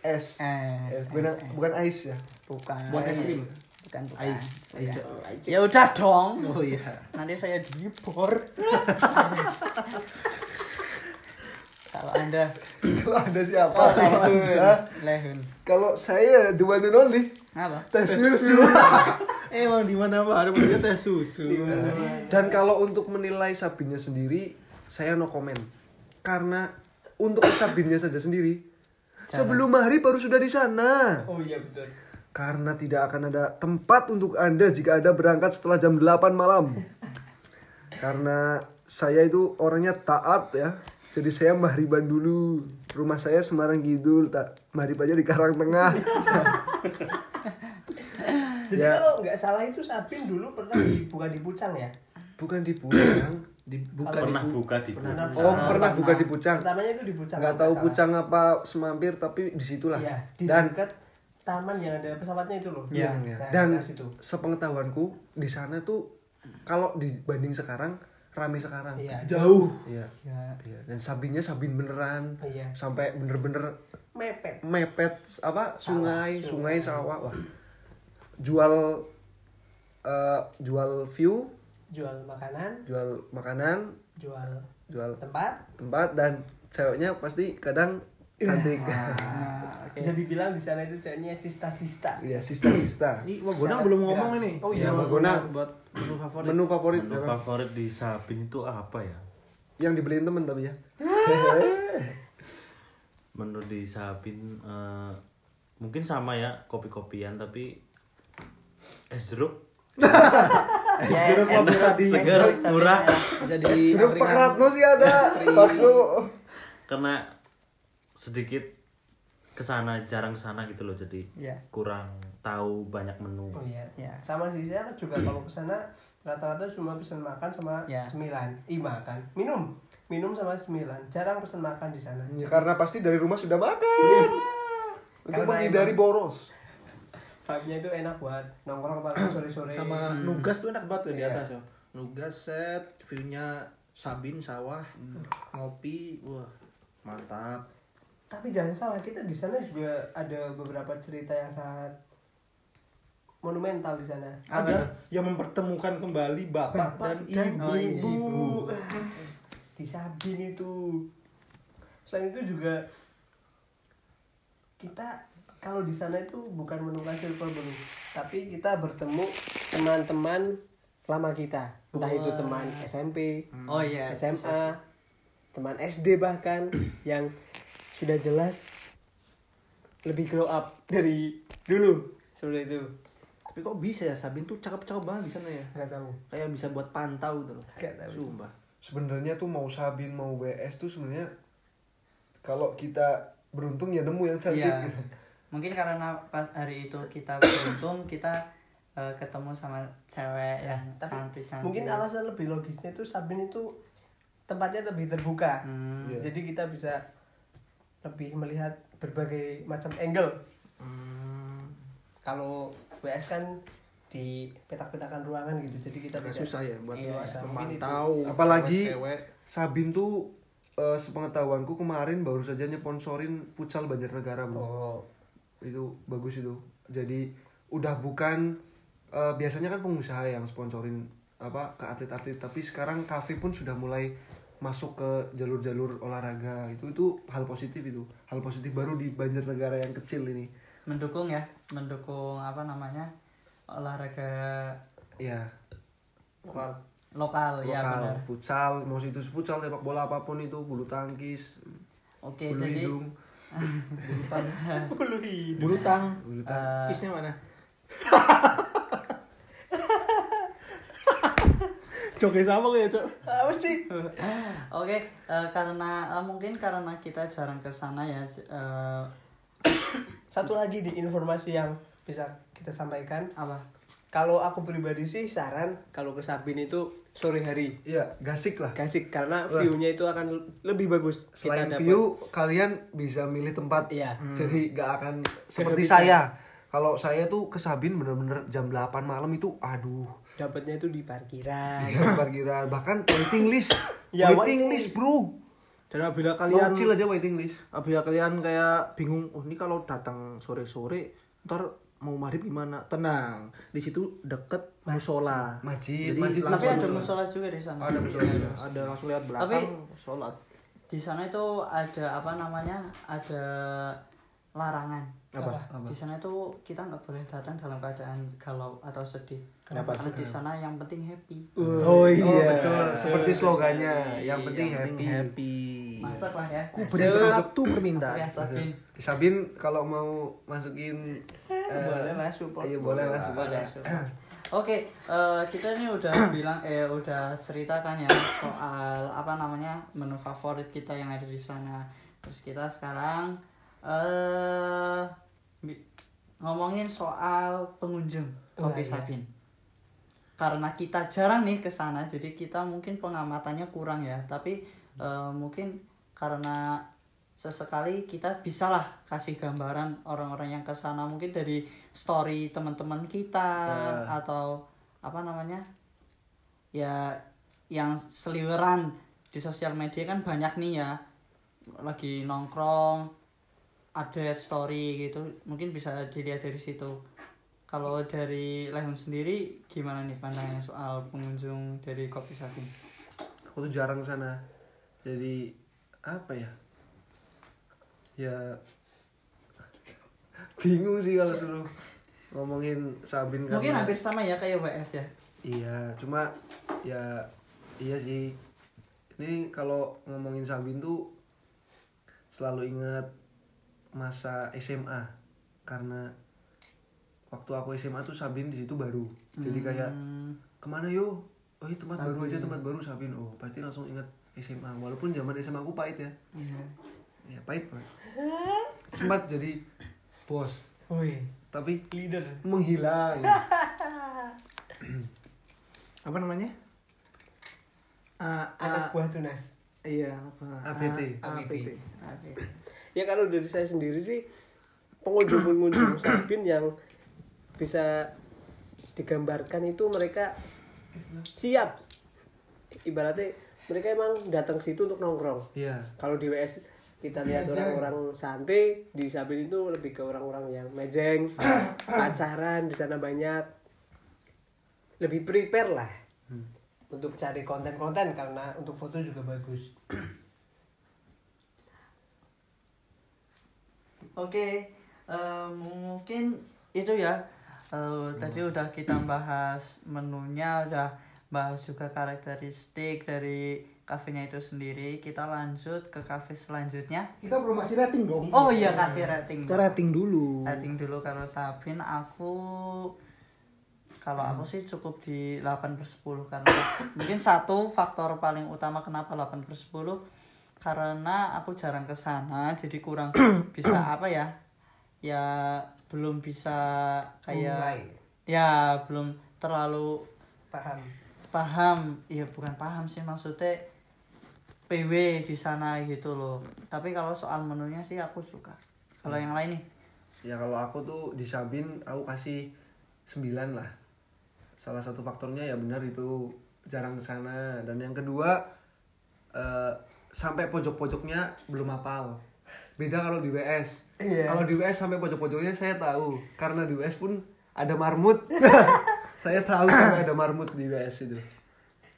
es Es. Es, bukan, bukan ice ya Bukan. Buat es krim. Bukan, bukan. Ice. Iya. Ice. Ya udah dong. Oh iya. Nanti saya dibor. Kalau Anda kalau ada siapa Oh, Lehun. Hah? Lehun. kalau saya the one and only Apa? teh susu Emang di mana Pak? Ada punya teh susu. dan kalau untuk menilai sabinnya sendiri saya no comment karena untuk sabinnya saja sendiri sebelum maghrib baru sudah di sana oh iya betul karena tidak akan ada tempat untuk anda jika anda berangkat setelah jam 8 malam karena saya itu orangnya taat ya jadi saya mahriban dulu rumah saya Semarang Kidul tak mahrib aja di Karang Tengah jadi Ya. kalau nggak salah itu Sabin dulu pernah di, bukan di Pucang ya bukan di Pucang Dibuka pernah buka di Pernah. oh pernah buka di Pucang pertamanya itu di Pucang nggak tahu salah. Pucang apa semampir tapi di situlah Iya, di dan dekat taman yang ada pesawatnya itu loh. Iya, Nah, dan di situ. sepengetahuanku di sana tuh kalau dibanding sekarang rame sekarang. Iya. Jauh. Iya. Ya. Iya. Dan Sabinnya Sabin beneran. Iya. Sampai bener-bener Mepet. mepet apa sungai, sungai sawah. Wah. Jual eh, jual view, Jual makanan, jual makanan, jual jual tempat. tempat dan ceweknya pasti kadang cantik. Nah, oke. Bisa dibilang di sana itu ceweknya sista-sista. Iya, sista-sista. Ini wah Gonang belum ngomong ini. Oh iya, Wah, Gonang. buat menu favorit. Menu favorit Menu apa? favorit di Sabin itu apa ya? yang dibeliin temen tapi ya. Menu di Sabin eh, mungkin sama ya kopi-kopian tapi es jeruk Ya, Jeruk es bisa jeruk, di- es segar, murah. ya. Jadi Jeruk Pak Ratno sih ada. Bakso. karena sedikit ke sana jarang ke sana gitu loh jadi Iya. kurang tahu banyak menu Oh iya. Ya. Sama sih saya juga kalau ke sana rata-rata cuma pesan makan sama Ya. cemilan. Ih makan. Minum. Minum sama cemilan. Jarang pesan makan di sana. Ya, karena pasti dari rumah sudah makan. Untuk Karena menghindari boros. Vibe-nya itu enak buat nongkrong apalagi sore-sore. sama nugas tuh enak banget tuh di Iya. atas ya. Nugas set, view-nya Sabin sawah, ngopi, wah mantap. Tapi jangan salah, kita di sana juga ada beberapa cerita yang sangat monumental di sana. Ada yang mempertemukan kembali bapak, dan, ibu. Oh, iya. ibu. Di Sabin itu. Selain itu juga kita kalau di sana itu bukan menemukan silver belum, tapi kita bertemu teman-teman lama kita. Entah itu teman SMP, Oh iya. SMA, teman SD bahkan yang sudah jelas lebih grow up dari dulu seperti itu. Tapi kok bisa ya Sabin tuh cakep-cakep banget di sana ya. Gak tahu. Kayak bisa buat pantau gitu loh. Gak tahu. Sumpah. Sebenarnya tuh mau Sabin mau WS tuh sebenarnya kalau kita beruntung ya nemu yang cantik. Iya. Mungkin karena pas hari itu kita beruntung kita eh, ketemu sama cewek yang Tapi cantik-cantik. mungkin alasan lebih logisnya itu Sabin itu tempatnya lebih terbuka. Hmm. Iya. Jadi kita bisa lebih melihat berbagai macam angle. Hmm, Kalau WS kan di petak-petakan ruangan gitu. Jadi kita agak tidak- susah ya buat Iya, memantau. Apalagi cewek. Sabin tuh eh, sepengetahuanku kemarin baru saja nyponsorin futsal Banjarnegara bro. Oh, Itu bagus itu. Jadi udah bukan eh, biasanya kan pengusaha yang sponsorin apa ke atlet-atlet tapi sekarang kafe pun sudah mulai masuk ke jalur-jalur olahraga itu itu hal positif itu hal positif baru di Banjarnegara yang kecil ini Mendukung ya, mendukung apa namanya olahraga ya lokal. lokal, ya lokal benar. futsal mau itu futsal sepak bola apa pun itu bulu tangkis Oke, bulu jadi hidung Bulu hidung. Bulu tang. bulu tang- Kisnya mana? Joget sama ya, Cok. Apa sih? Oke, eh, karena eh, mungkin karena kita jarang ke sana ya. eh, Satu lagi di informasi yang bisa kita sampaikan. apa? Kalau aku pribadi sih saran kalau ke Sabin itu sore hari. iya gasik lah Kasih karena view-nya itu akan lebih bagus. selain dapat- view kalian bisa milih tempat Iya. jadi gak akan seperti Kehabisan. saya kalau saya tuh ke Sabin bener-bener jam 8 malam itu aduh dapatnya itu di parkiran. Iya, parkiran bahkan waiting list Ya, waiting waiting list bro Dan apabila kalian kecil aja waiting list apabila kalian kayak bingung, oh ini kalau datang sore-sore ntar mau maghrib gimana? Tenang, di situ deket musola. Masjid, Jadi masjid Tapi ada musola juga di sana. ada musola juga. ada langsung lihat belakang sholat. Di sana itu ada apa namanya? Ada larangan. Apa? Di sana itu kita nggak boleh datang dalam keadaan galau atau sedih. Kenapa? Karena di sana yang penting happy. oh iya betul seperti slogannya yang penting Yang penting happy happy. Masak lah ya. Ku beri satu permintaan. ya, Sabin. Sabin kalau mau masukin eh, boleh lah support. iya boleh lah support. Boleh, support. Oke, eh, kita ini udah bilang eh udah ceritakan ya soal apa namanya menu favorit kita yang ada di sana. Terus kita sekarang eh bi- ngomongin soal pengunjung Oh, kopi iya. Sabin. Karena kita jarang nih ke sana, jadi kita mungkin pengamatannya kurang ya. Tapi eh, mungkin karena sesekali kita bisalah kasih gambaran orang-orang yang ke sana. Mungkin dari story teman-teman kita atau apa namanya ya yang seliweran di sosial media kan banyak nih ya. Lagi nongkrong ada story gitu mungkin bisa dilihat dari situ kalau dari Lehun sendiri gimana nih pandangannya soal pengunjung dari kopi sabin aku tuh jarang ke sana. Jadi apa ya? Ya bingung sih kalau suruh ngomongin Sabin mungkin karena- hampir sama ya kayak WS ya? Iya, cuma ya iya sih. Ini kalau ngomongin Sabin tuh selalu ingat masa SMA karena waktu aku SMA tuh Sabin di situ baru. Jadi kayak Hmm, ke mana yo? Oh ini tempat baru aja tempat baru Sabin. Oh pasti langsung ingat SMA. Walaupun zaman SMA aku pahit ya. iya. Ya pahit banget. Sempat jadi bos, Wih, tapi leader. menghilang. apa namanya A- Anak A- buah tunas. iya apa APT. APT. Ya kalau dari saya sendiri sih pengunjung-pengunjung Sabin yang bisa digambarkan itu mereka siap. Ibaratnya mereka emang datang ke situ untuk nongkrong. Iya. Kalau di WS kita lihat orang-orang santai di Sabin itu lebih ke orang-orang yang mejeng, pacaran di sana banyak. Lebih prepare lah untuk cari konten-konten karena untuk foto juga bagus. Oke, eh, mungkin itu ya. Eh, Tadi udah kita bahas menunya, udah bahas juga karakteristik dari kafenya itu sendiri. Kita lanjut ke kafe selanjutnya. kita belum masih rating dong. Oh iya kasih rating. kita rating dulu. Rating dulu kalau Sabin. Aku kalau aku sih cukup di 8 per 10 karena mungkin satu faktor paling utama kenapa 8 per 10 karena aku jarang ke sana jadi kurang bisa apa ya ya belum bisa kayak Mulai. ya belum terlalu Paham. paham iya bukan paham sih maksudnya PW di sana gitu loh tapi kalau soal menunya sih aku suka kalau yang lain nih Ya kalau aku tuh di Sabin aku kasih 9 lah. Salah satu faktornya ya benar itu jarang ke sana dan yang kedua eh, sampai pojok-pojoknya belum hafal. Beda kalau di WS. Iya. Kalau di WS sampai pojok-pojoknya saya tahu karena di WS pun ada marmut. saya tahu sampai ada marmut di WS itu.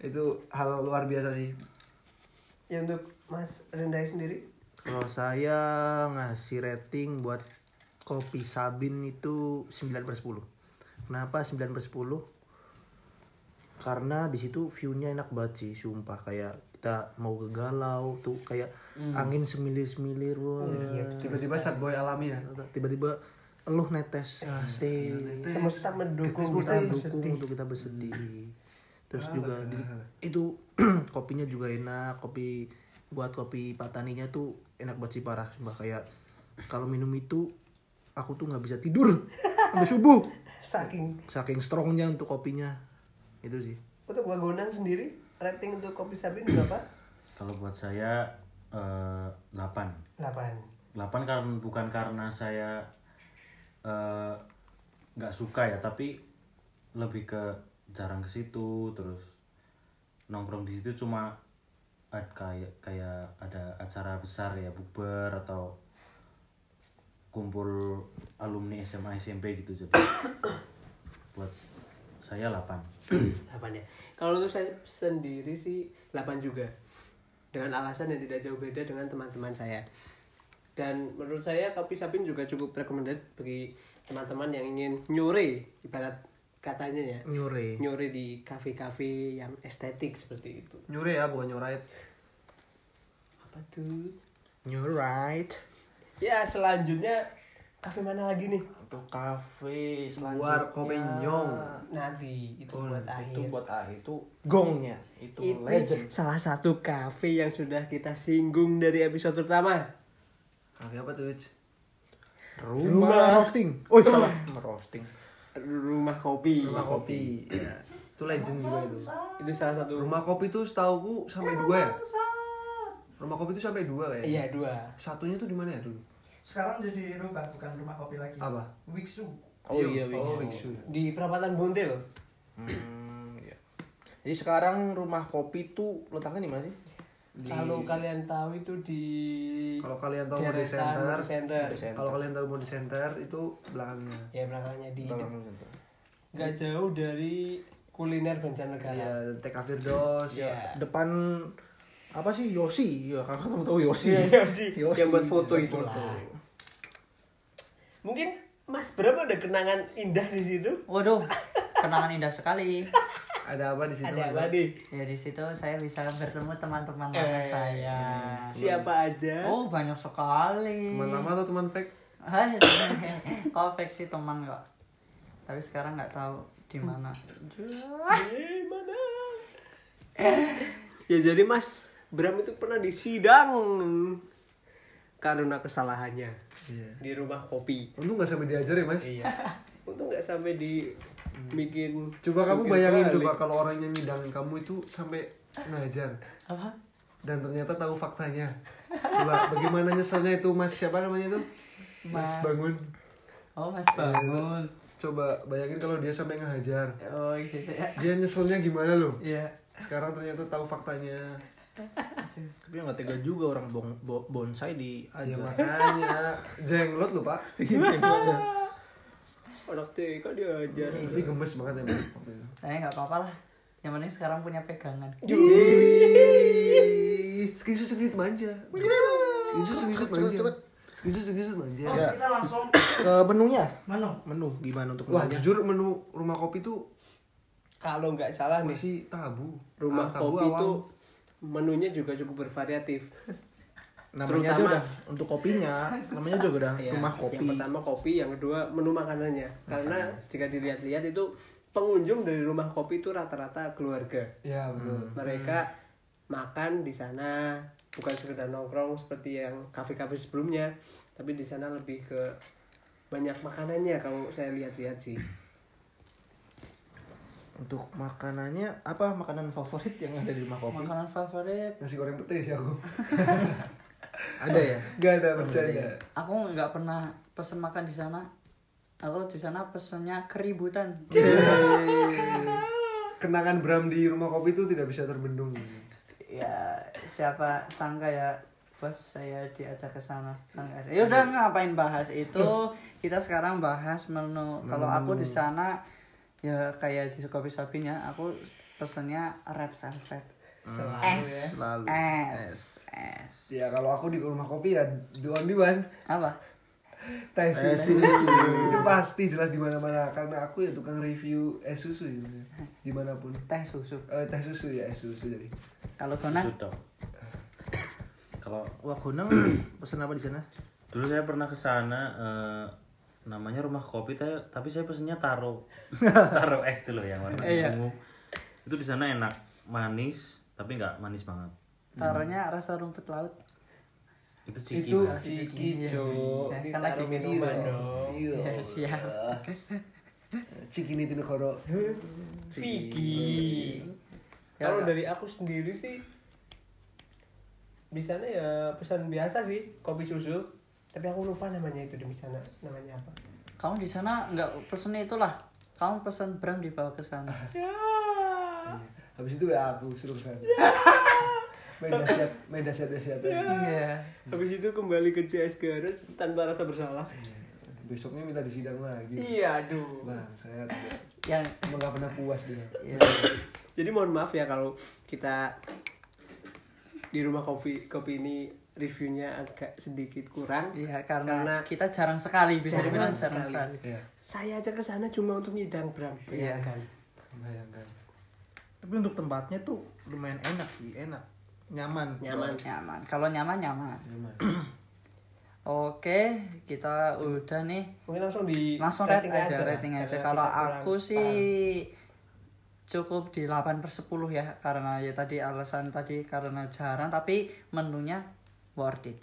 Itu hal luar biasa sih. Ya untuk Mas Rendai sendiri? Kalau saya ngasih rating buat kopi Sabin itu 9 per 10. Kenapa 9 per 10? Karena di situ view-nya enak banget sih, sumpah kayak kita mau ke galau tuh kayak angin semilir-semilir wah. Tiba-tiba sad boy alami ya. Tiba-tiba eluh netes, ah, stay. Semesta mendukung kita kita dukung bersedih. untuk kita bersedih. Terus juga di- itu kopinya juga enak, kopi buat kopi pataninya tuh enak banget sih parah, sumpah kayak kalau minum itu aku tuh nggak bisa tidur sampai subuh. Saking. Saking strongnya untuk kopinya. Itu sih. Untuk Wagonang sendiri, rating untuk kopi Sabin berapa? Kalau buat saya eh, 8. 8. 8 karena bukan karena saya eh, nggak suka ya, tapi lebih ke jarang ke situ terus nongkrong di situ cuma ad- kayak kayak ada acara besar ya bukber atau kumpul alumni SMA SMP gitu jadi buat saya 8 8 ya. Kalau untuk saya sendiri sih 8 juga. Dengan alasan yang tidak jauh beda dengan teman-teman saya. Dan menurut saya kopi Sabin juga cukup recommended bagi teman-teman yang ingin nyore ibarat katanya ya. Nyure. Nyore di kafe-kafe yang estetik seperti itu. Nyure ya bukan nyurait. Apa tuh? Right. Ya selanjutnya kafe mana lagi nih? Untuk kafe Luar Kopinyong. Nanti itu buat akhir. itu buat akhir itu gongnya itu, Itu legend salah satu kafe yang sudah kita singgung dari episode pertama. Kafe apa tuh? Wich? rumah, roasting oh salah rumah roasting Rumah kopi. Rumah kopi. Ya. Itu legend juga itu. Itu salah satu Rumah kopi tuh setauku sampai dua ya. Rumah kopi itu sampai dua kayaknya. Iya dua. Satunya tuh di mana ya dulu? Sekarang jadi rumah bukan rumah kopi lagi. Apa? Wiksu. oh iya Oh, Wingsu. Wingsu. Di perapatan Bontel. hmm, iya. Jadi sekarang rumah kopi tuh letaknya di mana sih? Kalau kalian tahu itu di Kalau kalian tahu deretan Center, Center. kalau kalian tahu Mode Center itu belakangnya. Ya belakangnya di Belakang center. nggak jauh dari kuliner Banjarnegara. Iya, TK Firdaus. Iya. Depan apa sih Yosi? Ya, kakak kamu tahu Yosi. Iya, Yosi. Yosi. Yang buat foto itu foto. lah. Mungkin Mas Bram ada kenangan indah di situ? Waduh, kenangan indah sekali. Ada apa di situ? Ada apa nih? Ya di situ saya bisa bertemu teman-teman Eh, lama saya. Siapa aja? Oh banyak sekali. Teman lama atau teman fake? Hai, kau fake sih teman kok. Tapi sekarang nggak tahu di mana. Eh, mana? ya jadi Mas Bram itu pernah disidang karena kesalahannya Iya. di rumah kopi. Untung nggak sampai diajar ya mas. Iya. Untung nggak sampai di bikin. Coba kamu bayangin balik. coba kalau orang yang nyidangin kamu itu sampai ngajar Apa? dan ternyata tahu faktanya. Coba bagaimana nyeselnya itu mas siapa namanya itu? Mas, Mas. Bangun. Oh Mas Bangun. Coba bayangin kalau dia sampai ngajar. Oh gitu ya. Dia nyeselnya gimana loh? Iya. Sekarang ternyata tahu faktanya. Tapi nggak tega juga orang bon, bo- bonsai di Ya aja. makanya jenglot loh pak. Anak TK diajar. Tapi gemes banget ya. Saya nggak apa-apa lah. Yang penting sekarang punya pegangan. Screenshot screenshot manja. Screenshot screenshot manja. Screenshot screenshot manja. Oh, kita langsung Ke menunya. menu. Menu gimana untuk Wah menunya? jujur menu rumah kopi tuh Kalau nggak salah nih, masih tabu. rumah Ah, tabu kopi awam. itu menunya juga cukup bervariatif. Namanya aja Terutama- udah untuk kopinya, namanya juga udah Ya, rumah Yang kopi. pertama kopi, yang kedua menu makanannya. Karena jika dilihat-lihat itu pengunjung dari rumah kopi itu rata-rata keluarga. Ya betul. Mereka makan di sana bukan sekedar nongkrong seperti yang kafe-kafe sebelumnya, tapi di sana lebih ke banyak makanannya kalau saya lihat-lihat sih. Untuk makanannya apa makanan favorit yang ada di rumah kopi? Makanan favorit? Nasi goreng putih sih aku. Ada ya? Gak ada bercanda. Aku nggak pernah pesen makan di sana. Aku di sana pesennya keributan. Kenangan Bram di rumah kopi itu tidak bisa terbendung. ya siapa sangka ya bos saya diajak ke sana Sangka- ya udah ngapain bahas itu kita sekarang bahas menu kalau aku di sana ya kayak di kopi sabin ya aku pesennya red velvet. Selalu. es es Ya kalau aku di rumah kopi ya duan duan apa? Teh susu itu pasti jelas di mana mana karena aku ya tukang review es susu ya di mana pun. Teh susu. Eh, teh susu ya es susu jadi. Kalau Sudah. Kalau Wah, Gunung pesen apa di sana? dulu saya pernah ke sana eh, namanya rumah kopi tapi, tapi saya pesennya taro taro es itu loh yang warna Iya. ungu itu di sana enak manis tapi nggak manis banget taruhnya rasa rumput laut itu ciki itu Mas. ciki Iya. cok Ya, kan lagi minuman dong. iya ya siap ciki ini negoro Vicky. Ya, Kalau dari aku sendiri sih di sana ya pesan biasa sih kopi susu. Tapi aku lupa namanya itu di sana. Namanya apa. kamu di sana nggak pesen itulah. Kamu pesen Bram dibawa ke sana. Habis itu ya aku suruh ke sana main dahsyat main dahsyat dahsyat. Iya. Habis itu kembali ke CS Garut tanpa rasa bersalah. besoknya minta disidang lagi. Iya, aduh. nah saya yang emang gak pernah puas dia. Ya, Jadi mohon maaf ya kalau kita di rumah kopi kopi ini reviewnya agak sedikit kurang. Iya karena, Karena- kita jarang sekali bisa Jarang dibilang jarang sekali. sekali. ya Saya aja ke sana cuma untuk nyidang Bram. Iya. kan? bayangkan Tapi untuk tempatnya tuh lumayan enak sih, enak. Nyaman. Nyaman. Nyaman. Kalau nyaman nyaman. nyaman Oke, kita udah nih. Mungkin langsung di Langsung rate rating aja, rating aja. Kalau aku sih cukup di 8 per 10 ya karena ya tadi alasan tadi karena jarang tapi menunya worth it.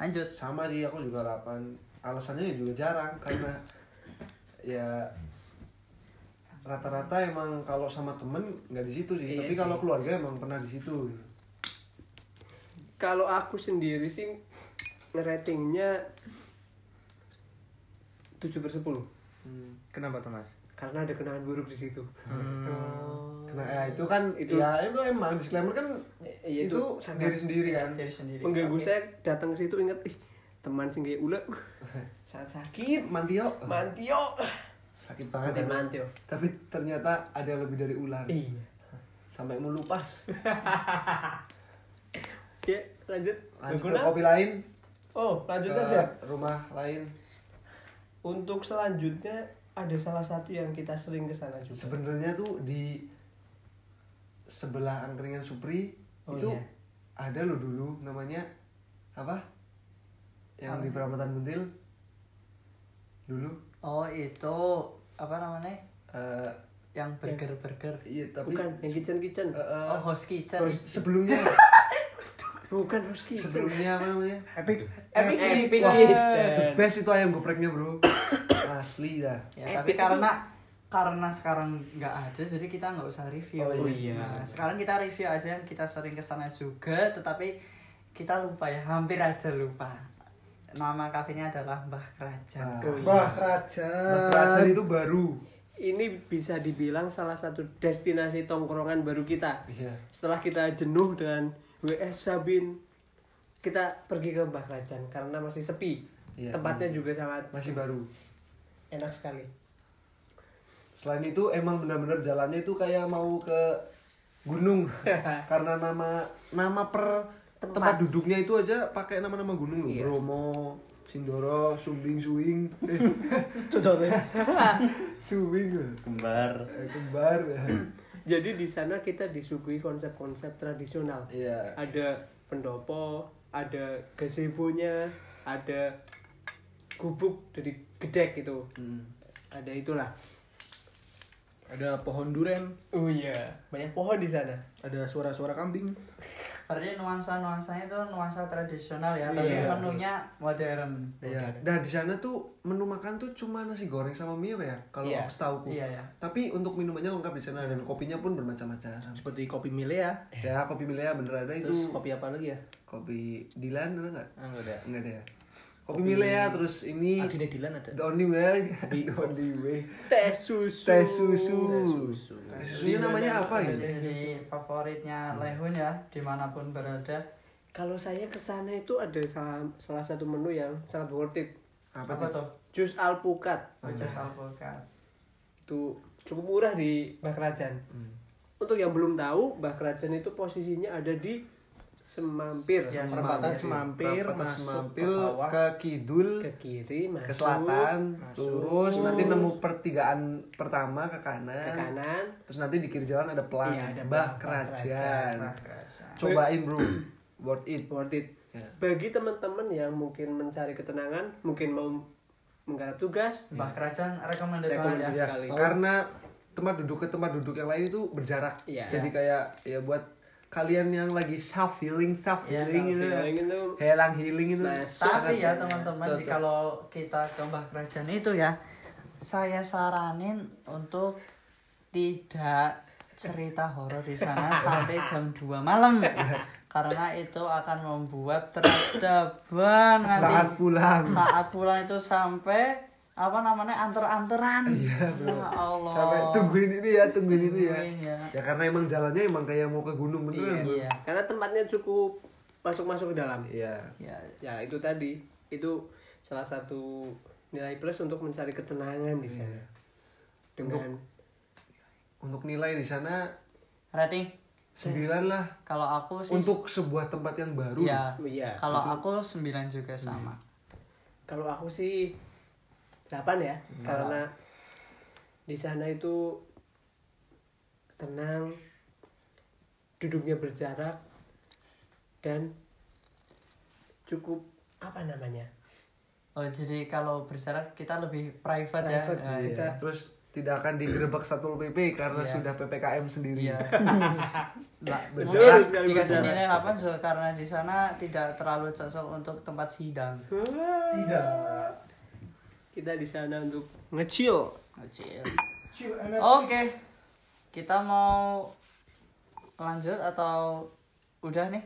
Lanjut. sama sih aku juga 8 alasannya juga jarang karena ya rata-rata emang kalau sama temen nggak di situ sih Iya tapi kalau keluarga emang pernah di situ Kalau aku sendiri sih ratingnya 7 per 10 Kenapa tuh mas? Karena ada kenangan buruk di situ Nah, ya, itu kan Itu- itu ya emang, emang disclaimer kan Iya, itu, itu sendiri sendiri kan. Diri sendiri. mengganggu Oke. saya datang ke situ inget ih teman sing uh, sangat sakit Mantio mantio sakit banget ya. mantio Tapi ternyata ada yang lebih dari ular. iya Sampai melupas. ya lanjut Lanjut ke kopi lain. oh lanjut aja rumah lain. untuk selanjutnya ada salah satu yang kita sering ke sana juga Sebenarnya tuh di sebelah angkringan Supri Oh, itu iya. ada loh dulu namanya apa? Yang Apa di sih? Peramatan Buntil. Dulu Oh itu apa namanya? eh Yang burger-burger. iya tapi bukan yang kitchen kitchen eh, eh, Oh host kitchen. Host- sebelumnya bukan harus kitchen sebelumnya apa namanya? Epic. Epic Epic Wah, Kitchen. The best itu ayam gepreknya bro Asli dah Ya, Epic tapi karena karena sekarang nggak ada jadi kita nggak usah review. Oh, iya. Nah, sekarang kita review aja yang kita sering ke sana juga tetapi kita lupa ya, hampir aja lupa. Nama kafenya adalah Mbah Kerajaan. Nah. Oh, iya. Wah, kerajaan. Kerajaan itu baru ini bisa dibilang salah satu destinasi tongkrongan baru kita Iya setelah kita jenuh dengan WS Sabin kita pergi ke Mbah Kerajaan karena masih sepi Iya, tempatnya juga sangat Masih baru enak sekali. Selain itu emang benar-benar jalannya itu kayak mau ke gunung. Karena nama nama per tempat, duduknya itu aja pakai nama-nama gunung loh. Iya. Bromo, Sindoro, Sumbing, Suing eh, Cocok deh. Suing loh. kembar. Eh, Kembar. Jadi di sana kita disuguhi konsep-konsep tradisional. Iya. Ada pendopo ada gazebo-nya ada gubuk. Dari gedek itu Hmm. ada itulah Ada pohon duren, oh iya banyak pohon di sana ada suara-suara kambing. Berarti nuansa-nuansanya itu nuansa tradisional ya, tapi Iya. menunya modern. Iya. Nah di sana tuh menu makan tuh cuma nasi goreng sama mie ya kalau Iya. aku setahu. Iya, iya. Tapi untuk minumannya lengkap di sana dan kopinya pun bermacam-macam. Seperti kopi Milea. Ya kopi Milea bener ada itu. Terus kopi apa lagi ya? Kopi Dilan ada nggak? Ah, enggak ada. Enggak ada ya. Kopi Milea terus ini Adine Dilan ada. The only way. The only way. teh susu Teh susu. susu. Teh susunya namanya apa ya? Jadi favoritnya Lehun ya, di mana pun berada. kalau saya ke sana itu ada salah, salah satu menu yang sangat worth it Apa, Apa tuh? jus alpukat Jus alpukat. itu cukup murah di Mbah Kerajaan untuk yang belum tahu Mbah Kerajaan itu posisinya ada di Semampir Ya, Perempatan semampir, Perempatan masuk semampir ke bawah. ke kidul ke kiri masuk ke selatan masuk. lurus nanti nemu pertigaan pertama ke kanan, ke kanan terus nanti di kiri jalan ada pelang Iya, ada Mbah Kerajaan Kerajaan. cobain bro worth it worth it Ya. bagi teman-teman yang mungkin mencari ketenangan mungkin mau menggarap tugas Mbah Kerajaan recommended banget Recommended. ya. Ya, sekali. karena tempat duduk ke tempat duduk yang lain itu berjarak Iya. jadi kayak ya buat kalian yang lagi self healing self Iya, healing itu Feeling itu healing healing itu. Mas. Tapi ya teman-teman, kalau kita ke Mbah Kerajaan itu ya, saya saranin untuk tidak cerita horor di sana sampai jam 2 malam. Karena itu akan membuat peradaban nanti saat pulang. Saat pulang itu sampai apa namanya anter-anteran. ya Allah. sampai tungguin ini ya tungguin itu ya ya. ya karena emang jalannya emang kayak mau ke gunung beneran bro. Iya. karena tempatnya cukup masuk-masuk ke dalam iya Ya, ya itu tadi itu salah satu nilai plus untuk mencari ketenangan di sana Iya. dengan untuk nilai di sana rating 9 lah kalau aku sih untuk sebuah tempat yang baru ya. Iya. Kalau aku 9 juga sama. kalau aku sih 8 ya karena di sana itu tenang duduknya berjarak dan cukup apa namanya Oh jadi kalau berjarak kita lebih private, Private, ya. Nah, Iya. kita- terus tidak akan digerebek satpol pp karena Iya. sudah ppkm sendiri Iya. Nah, Berjarak mungkin dikasih nilai 8 juga karena di sana tidak terlalu cocok untuk tempat sidang. Tidak. Kita di sana untuk. Chill and Oke. Kita mau lanjut atau udah nih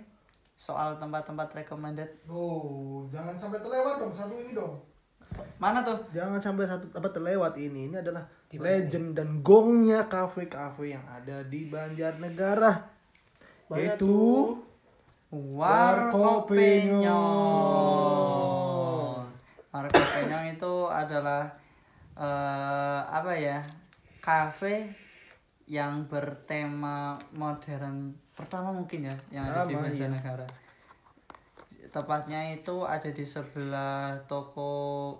soal tempat-tempat recommended? Oh, jangan sampai terlewat dong satu ini dong. Mana tuh? Jangan sampai satu apa terlewat ini. Ini adalah legend dan gongnya kafe-kafe yang ada di Banjarnegara. Yaitu Warkopenyong. Warkopenyong itu adalah eh, apa ya? Kafe yang bertema modern pertama mungkin ya yang ada di Pertama, iya. Banjarnegara. Tepatnya itu ada di sebelah toko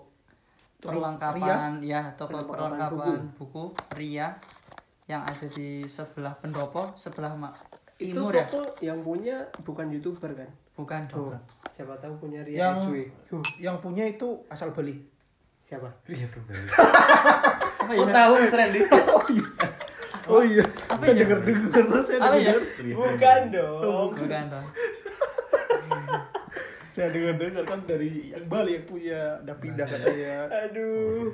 perlengkapan ya toko Perlengkapan perlengkapan buku. Ria yang ada di sebelah pendopo sebelah ma- itu ya toko yang punya bukan youtuber kan bukan dong siapa tahu punya Ria yang SW yang punya itu asal beli. Siapa? Apa Kok ya tahu Mas Randy? Oh iya. Apa ya? denger denger saya apa ya denger. bukan dong. Bukan. Dong. Saya dengar dengar kan dari yang Bali yang punya udah pindah katanya. aduh.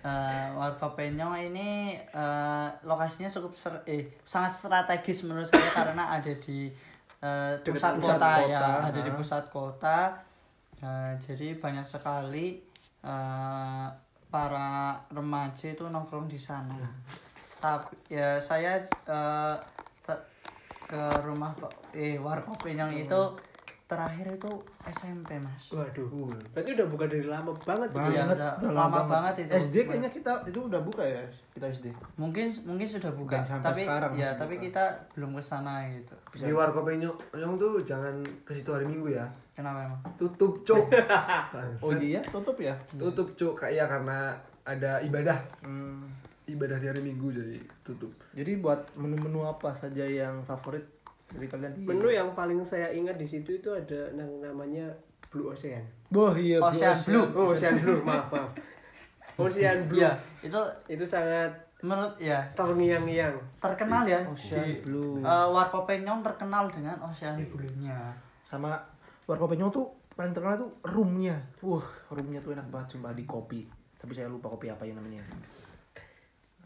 Eh, Warkopenyong ini eh, lokasinya cukup ser- eh sangat strategis menurut saya karena ada di eh, pusat, pusat kota, kota, ya, ada di pusat kota. Eh, jadi banyak sekali eh, para remaja itu nongkrong di sana. Tapi ya saya eh, te- ke rumah Pak- eh Warkopenyong itu terakhir itu SMP mas. waduh berarti udah buka dari lama banget gitu Iya, Banget, udah udah lama banget itu. SD kayaknya kita itu udah buka ya kita SD. mungkin mungkin sudah buka Dan sampai tapi sekarang ya tapi buka. kita belum ke sana gitu Di Warkopenyong tuh jangan ke situ hari Minggu ya. Kenapa emang Tutup, Cuk. Oh iya, tutup ya. Tutup, Cuk. Kayak karena ada ibadah. Hmm. Ibadah di hari Minggu jadi tutup. Jadi buat menu-menu apa saja yang favorit dari kalian? di- menu yang paling saya ingat di situ itu ada yang namanya Blue Ocean Wah iya. Ocean Blue. oh Ocean Blue maaf maaf Ocean Blue ya itu itu sangat menurut ya terngiang-ngiang terkenal ya Ocean di Blue. eh, Warkopenyong terkenal dengan Ocean Blue-nya Sama warkopenyong tuh paling terkenal tuh roomnya. Wah, roomnya tuh enak banget sumpah di kopi. Tapi saya lupa kopi apa ya namanya.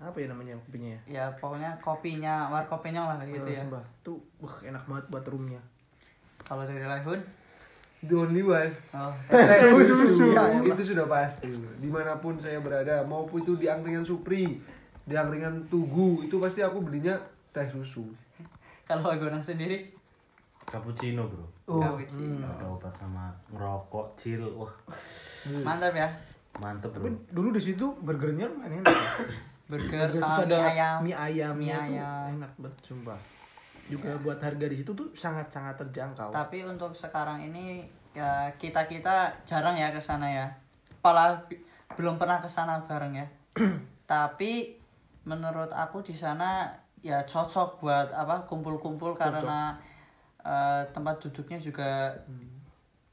Apa ya namanya kopinya ya? ya pokoknya kopinya Warkopenyong lah gitu ya Sumpah. Tuh, wah enak banget buat roomnya. kalau dari Lahun The only one. oh Teh susu. susu. Ya, itu sudah pasti. Di mana pun saya berada, maupun itu di angkringan Supri, di angkringan Tugu, itu pasti aku belinya teh susu. kalau Agonang sendiri Cappuccino bro. cappuccino. Ada obat sama ngerokok, chill, wah mantap ya mantep bro. Tapi dulu di situ burgernya lumayan enak. ya. burger Terus sama ada mie ayam mie ayamnya Mie ayam. enak banget sumpah. Juga buat harga di situ tuh sangat-sangat terjangkau. Tapi untuk sekarang ini ya kita kita jarang ya ke sana ya. Bi- belum pernah ke sana bareng ya. Tapi menurut aku di sana ya cocok buat apa kumpul-kumpul karena eh, tempat duduknya juga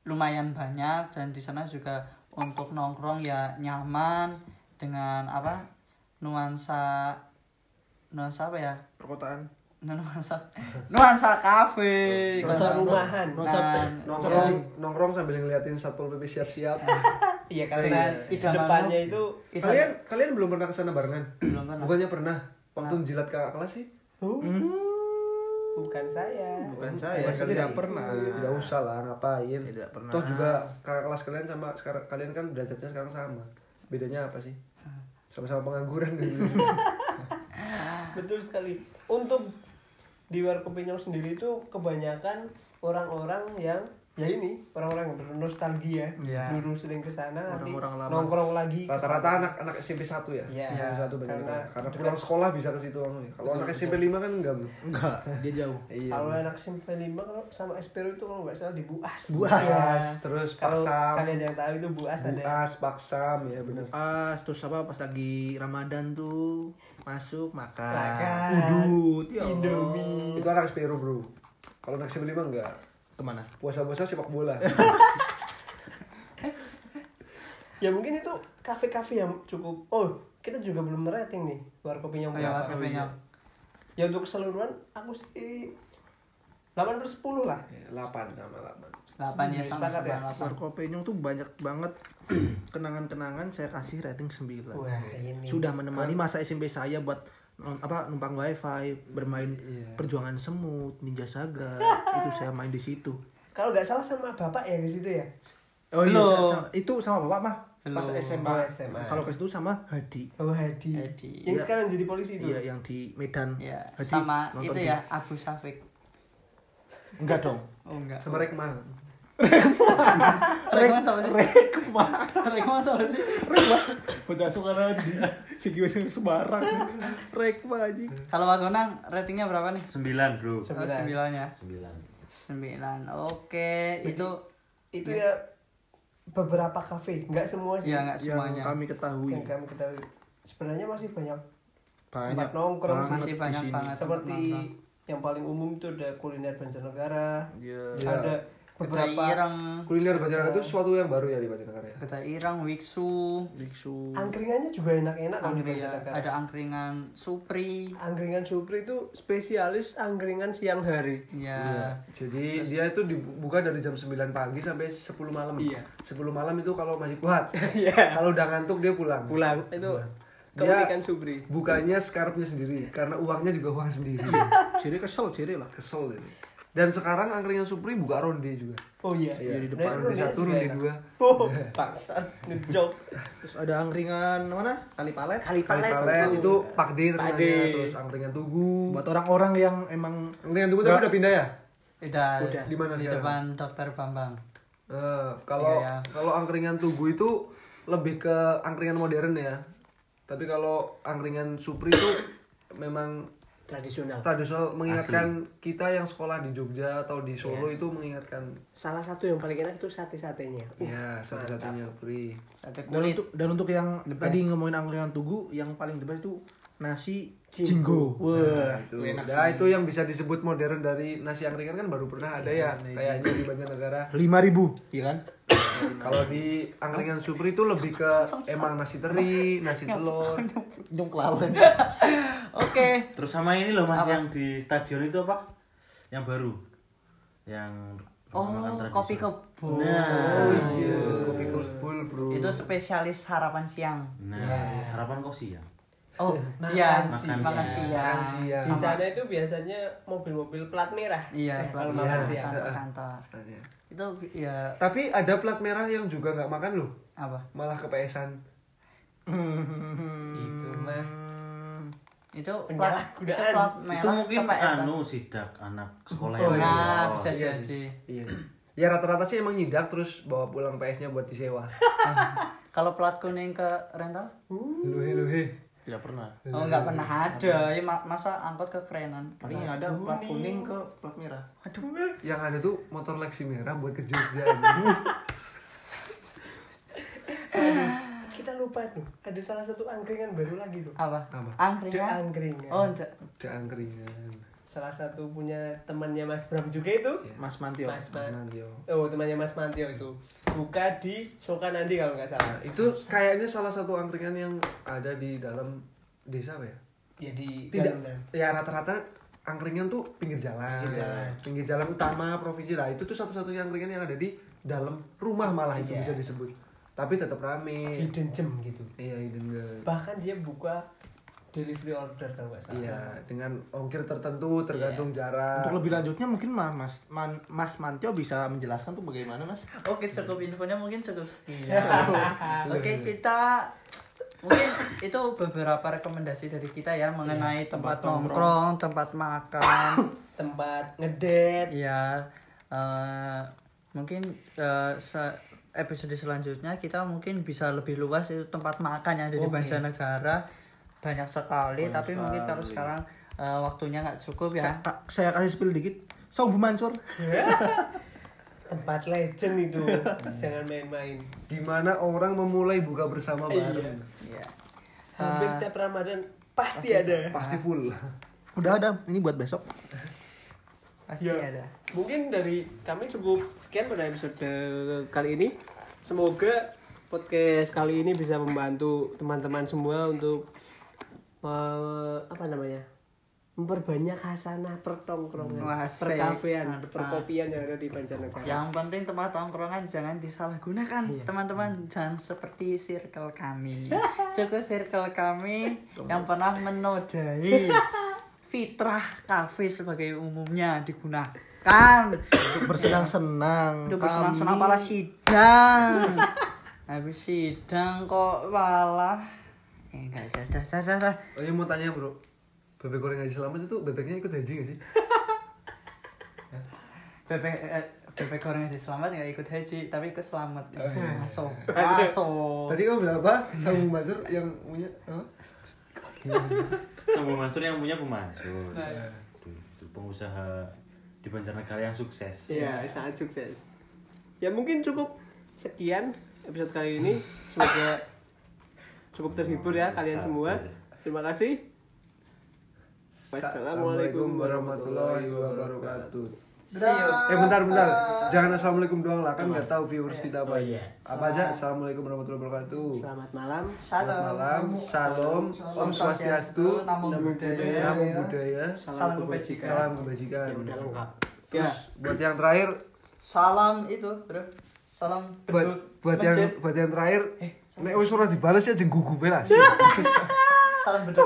lumayan banyak dan di sana juga untuk nongkrong ya nyaman dengan apa nuansa nuansa apa ya perkotaan. nuansa nuansa kafe Nuansa rumahan. dan Nongkrong, nongkrong sambil ngeliatin satpol pp siap-siap. iya karena Idaman depannya itu itu kalian kalian belum pernah ke sana barengan? belum pernah Bukannya pernah? Waktu jilat kakak kelas sih? Bukan saya Bukan saya, Bukan saya tidak pernah. Tidak usah lah, ngapain? Tidak pernah. Toh juga kakak kelas kalian sama sekarang kalian kan derajatnya sekarang sama. Bedanya apa sih? Sama-sama pengangguran. betul sekali untuk di warkop Pinyong sendiri itu kebanyakan orang-orang yang ya ini orang-orang yang bernostalgia Iya. dulu sering ke sana nanti Orang-orang lama. nongkrong lagi Rata-rata sana. anak anak SMP 1 ya? Iya. SMP 1 banyak Karena karena, karena dekat- pulang sekolah bisa ke situ ya. Kalau anak SMP 5 kan enggak, Bro. Enggak, dia jauh. Iya. kalau anak SMP 5 kalau sama Espero itu kalau nggak salah di Buas Buas. Buas, terus kalau Paksam, kalian yang tahu itu Buas ada Buas, Paksam ya benar. As terus apa pas lagi Ramadan tuh masuk makan, Makan. udut ya. Indomie. Itu anak Spiro, Bro. Kalau anak SMP 5 enggak. Ke mana Puasa-puasa sepak bola. ya mungkin itu kafe-kafe yang cukup oh kita juga belum rating nih warkop Pinyong Oh, ya, berapa Warkop Pinyong. ya untuk keseluruhan aku sih 8 per 10 lah 8 sama 8. delapan ya sama Sepakat ya? sama delapan Warkopenyong tuh banyak banget kenangan-kenangan saya kasih rating 9 wah ini sudah menemani masa SMP saya buat apa numpang wifi bermain perjuangan semut ninja saga itu saya main di situ kalau nggak salah sama bapak ya di situ ya oh iya Belum. sa- sa- itu sama bapak mah pas Belum. SMA. Oh, SMA. Kalau ke situ sama Hadi. Oh, Hadi. Hadi. Yang sekarang jadi polisi itu. Iya, yang di Medan. Ya, Hadi sama nonton itu ya Abu Safik. Enggak dong. Oh enggak. sama Rekma Rekma sama sih? Rekma. Rekma sama sih? Bocah suka Hadi. Si gue sing sembarang. Rekma aja. Kalau Mas Bonang ratingnya berapa nih? 9 bro Oh, sembilan ya. 9 Sembilan. Oke, itu Itu ya beberapa kafe, nggak semua sih. ya enggak Yang semuanya. kami ketahui. Yang kami ketahui. Sebenarnya masih banyak Banyak tempat nongkrong Masih banyak banget. seperti yang paling umum itu ada kuliner Banjarnegara. Iya. Ada Kedai beberapa Ireng, kuliner Banjarnegara itu sesuatu yang baru ya di Banjarnegara ya kedai Ireng, Wiksu, Biksu. angkringannya juga enak-enak kalau di angkringan, Banjarnegara. ada angkringan Supri. Angkringan Supri itu spesialis angkringan siang hari. Ya. Jadi dia itu dibuka dari jam 9 pagi sampai 10 malam. Iya. 10 malam itu kalau masih kuat. Iya. kalau udah ngantuk dia pulang. Pulang itu Dia keunikan Supri. Bukanya scarpnya sendiri karena uangnya juga uang sendiri. Ciri kesel, ciri lah. Kesel ini. Dan sekarang angkringan Supri buka ronde juga. Oh iya. Iya, di Nah, depan ronde satu, ronde enak. dua. Oh, bangsat ngejok. Terus ada angkringan mana? Kali palet. Kali Kali palet, palet betul. itu Pak D Pak terkenalnya, terus angkringan Tugu. Buat orang-orang yang emang Angkringan Tugu tapi udah pindah ya? Udah, Udah. Di mana di sekarang? depan Dokter Bambang. Eh, kalau Iya, ya. kalau angkringan Tugu itu lebih ke angkringan modern ya. Tapi kalau angkringan Supri itu memang Tradisional. tradisional mengingatkan kita yang sekolah di Jogja atau di Solo itu mengingatkan Salah satu yang paling enak itu sate-satenya. Uh, ya satu-satunya Supri. Sate dan kulit. untuk dan untuk yang tadi ngomongin angkringan tugu yang paling best itu nasi jinggo. Wah, itu. enak Nah, itu yang bisa disebut modern dari nasi angkringan kan baru pernah ada ya kayaknya di Banjarnegara. lima ribu, iya kan? Kalau di angkringan Supri itu lebih ke emang nasi teri, nasi telur. Nyung kelalen. Oke. Terus sama ini loh mas yang di stadion itu apa? Yang baru Yang Oh, kopi kebun. Nah, Iya, kopi kebul, Bro. Itu spesialis sarapan siang. nah sarapan kok siang Oh, iya, Makan makan siang. siang. Makan siang. Di sana itu biasanya mobil-mobil plat merah. Iya, Eh, kalau plat merah, siang. kantor-kantor. Iya. Itu ya Tapi ada plat merah yang juga nggak makan loh, apa? malah kepesan. Itu mah Itu plat, itu plat merah Itu mungkin KPS-an. anu sidak anak sekolah Oh, yang iya. Nah, Oh, bisa iya jadi. Iya. Ya rata-rata sih emang nyidak terus bawa pulang PS-nya buat disewa. Kalau plat kuning ke rental? Luhe luhe. Tidak pernah. Oh, nggak pernah ada. Ya, ma- masa angkot kekerenan. Paling yang ada plat kuning ke plat merah. Yang ada tuh motor Lexi merah buat ke Jogja. kita lupa tuh. Ada salah satu angkringan baru lagi tuh. Apa? Apa? Angkringan? The Angkringan. Oh, enggak. Ada angkringan. Salah satu punya temannya Mas Bram juga itu. Mas Mantio. Mas Mantio. Oh, temannya Mas Mantio itu. Buka di Sokanandi kalau nggak salah. Nah, itu kayaknya salah satu angkringan yang ada di dalam desa apa ya? Ya di Tidak. Galunan. Ya rata-rata angkringan tuh pinggir jalan. Pinggir jalan. Pinggir jalan utama provinsi lah. Itu tuh satu-satunya angkringan yang ada di dalam rumah malah itu Iya. bisa disebut. Tapi tetap rame. Hidden gem gitu. Iya, hidden gem. Bahkan dia buka delivery order kalau nggak salah. Iya, dengan ongkir tertentu tergantung jarak. Untuk lebih lanjutnya mungkin Ma- Mas Man- Mas Mantio bisa menjelaskan tuh bagaimana Mas? Oke, cukup infonya mungkin cukup sekian. Oke, kita mungkin itu beberapa rekomendasi dari kita ya mengenai tempat, nongkrong, tempat makan. Tempat ngedet. ya eh, mungkin se- episode selanjutnya kita mungkin bisa lebih luas itu tempat makan yang ada di Oke. Banjarnegara banyak sekali tapi mungkin kalau sekarang eh, waktunya nggak cukup ya Kak, saya kasih spill dikit. Song Bu Mansur. Tempat legend itu. Jangan main-main. di mana orang memulai buka bersama bareng. Iya. Hampir Ah. setiap Ramadan pasti, ada. Pasti full. Udah ada, ini buat besok. pasti Ya. ada Mungkin dari kami cukup sekian pada episode kali ini. Semoga podcast kali ini bisa membantu teman-teman semua untuk apa namanya? memperbanyak hasanah pertongkrongan, perkafean, perkopian yang ada di Banjarnegara. yang penting tempat tongkrongan jangan disalahgunakan. Teman-teman jangan seperti circle kami. Cukup circle kami yang pernah menodai fitrah kafe sebagai umumnya digunakan. Untuk bersenang-senang. untuk bersenang-senang para sidang. Habis sidang kok malah eh enggak dah dah dah dah, dah. Oh iya mau tanya bro Bebek goreng haji selamat itu bebeknya ikut haji gak sih? bebek eh, bebek goreng haji selamat nggak ikut haji tapi ikut selamat Oh, iya. masuk masuk Tadi kamu bilang apa? Sambung Mansur yang punya apa? Sama Mansur yang punya pemasur. Aduh, itu pengusaha di Banjarnegara yang sukses. Iya, sangat sukses. Ya mungkin cukup sekian episode kali ini. Semoga cukup terhibur ya kalian semua. Terima kasih. Wassalamualaikum warahmatullahi wabarakatuh. Eh bentar bentar, jangan assalamualaikum doang lah kan nggak tahu viewers kita apa aja. Apa aja? Assalamualaikum warahmatullahi wabarakatuh. Selamat malam. Selamat malam, salam, om swastiastu, namo buddhaya. Namo budaya, Salam kebajikan. salam kebajikan. Ya udah lengkap. Ya, Terus buat yang terakhir, salam itu bro. Salam buat buat yang buat yang terakhir, nek wis ora dibalas ya jeng gugup lah. salam masjid.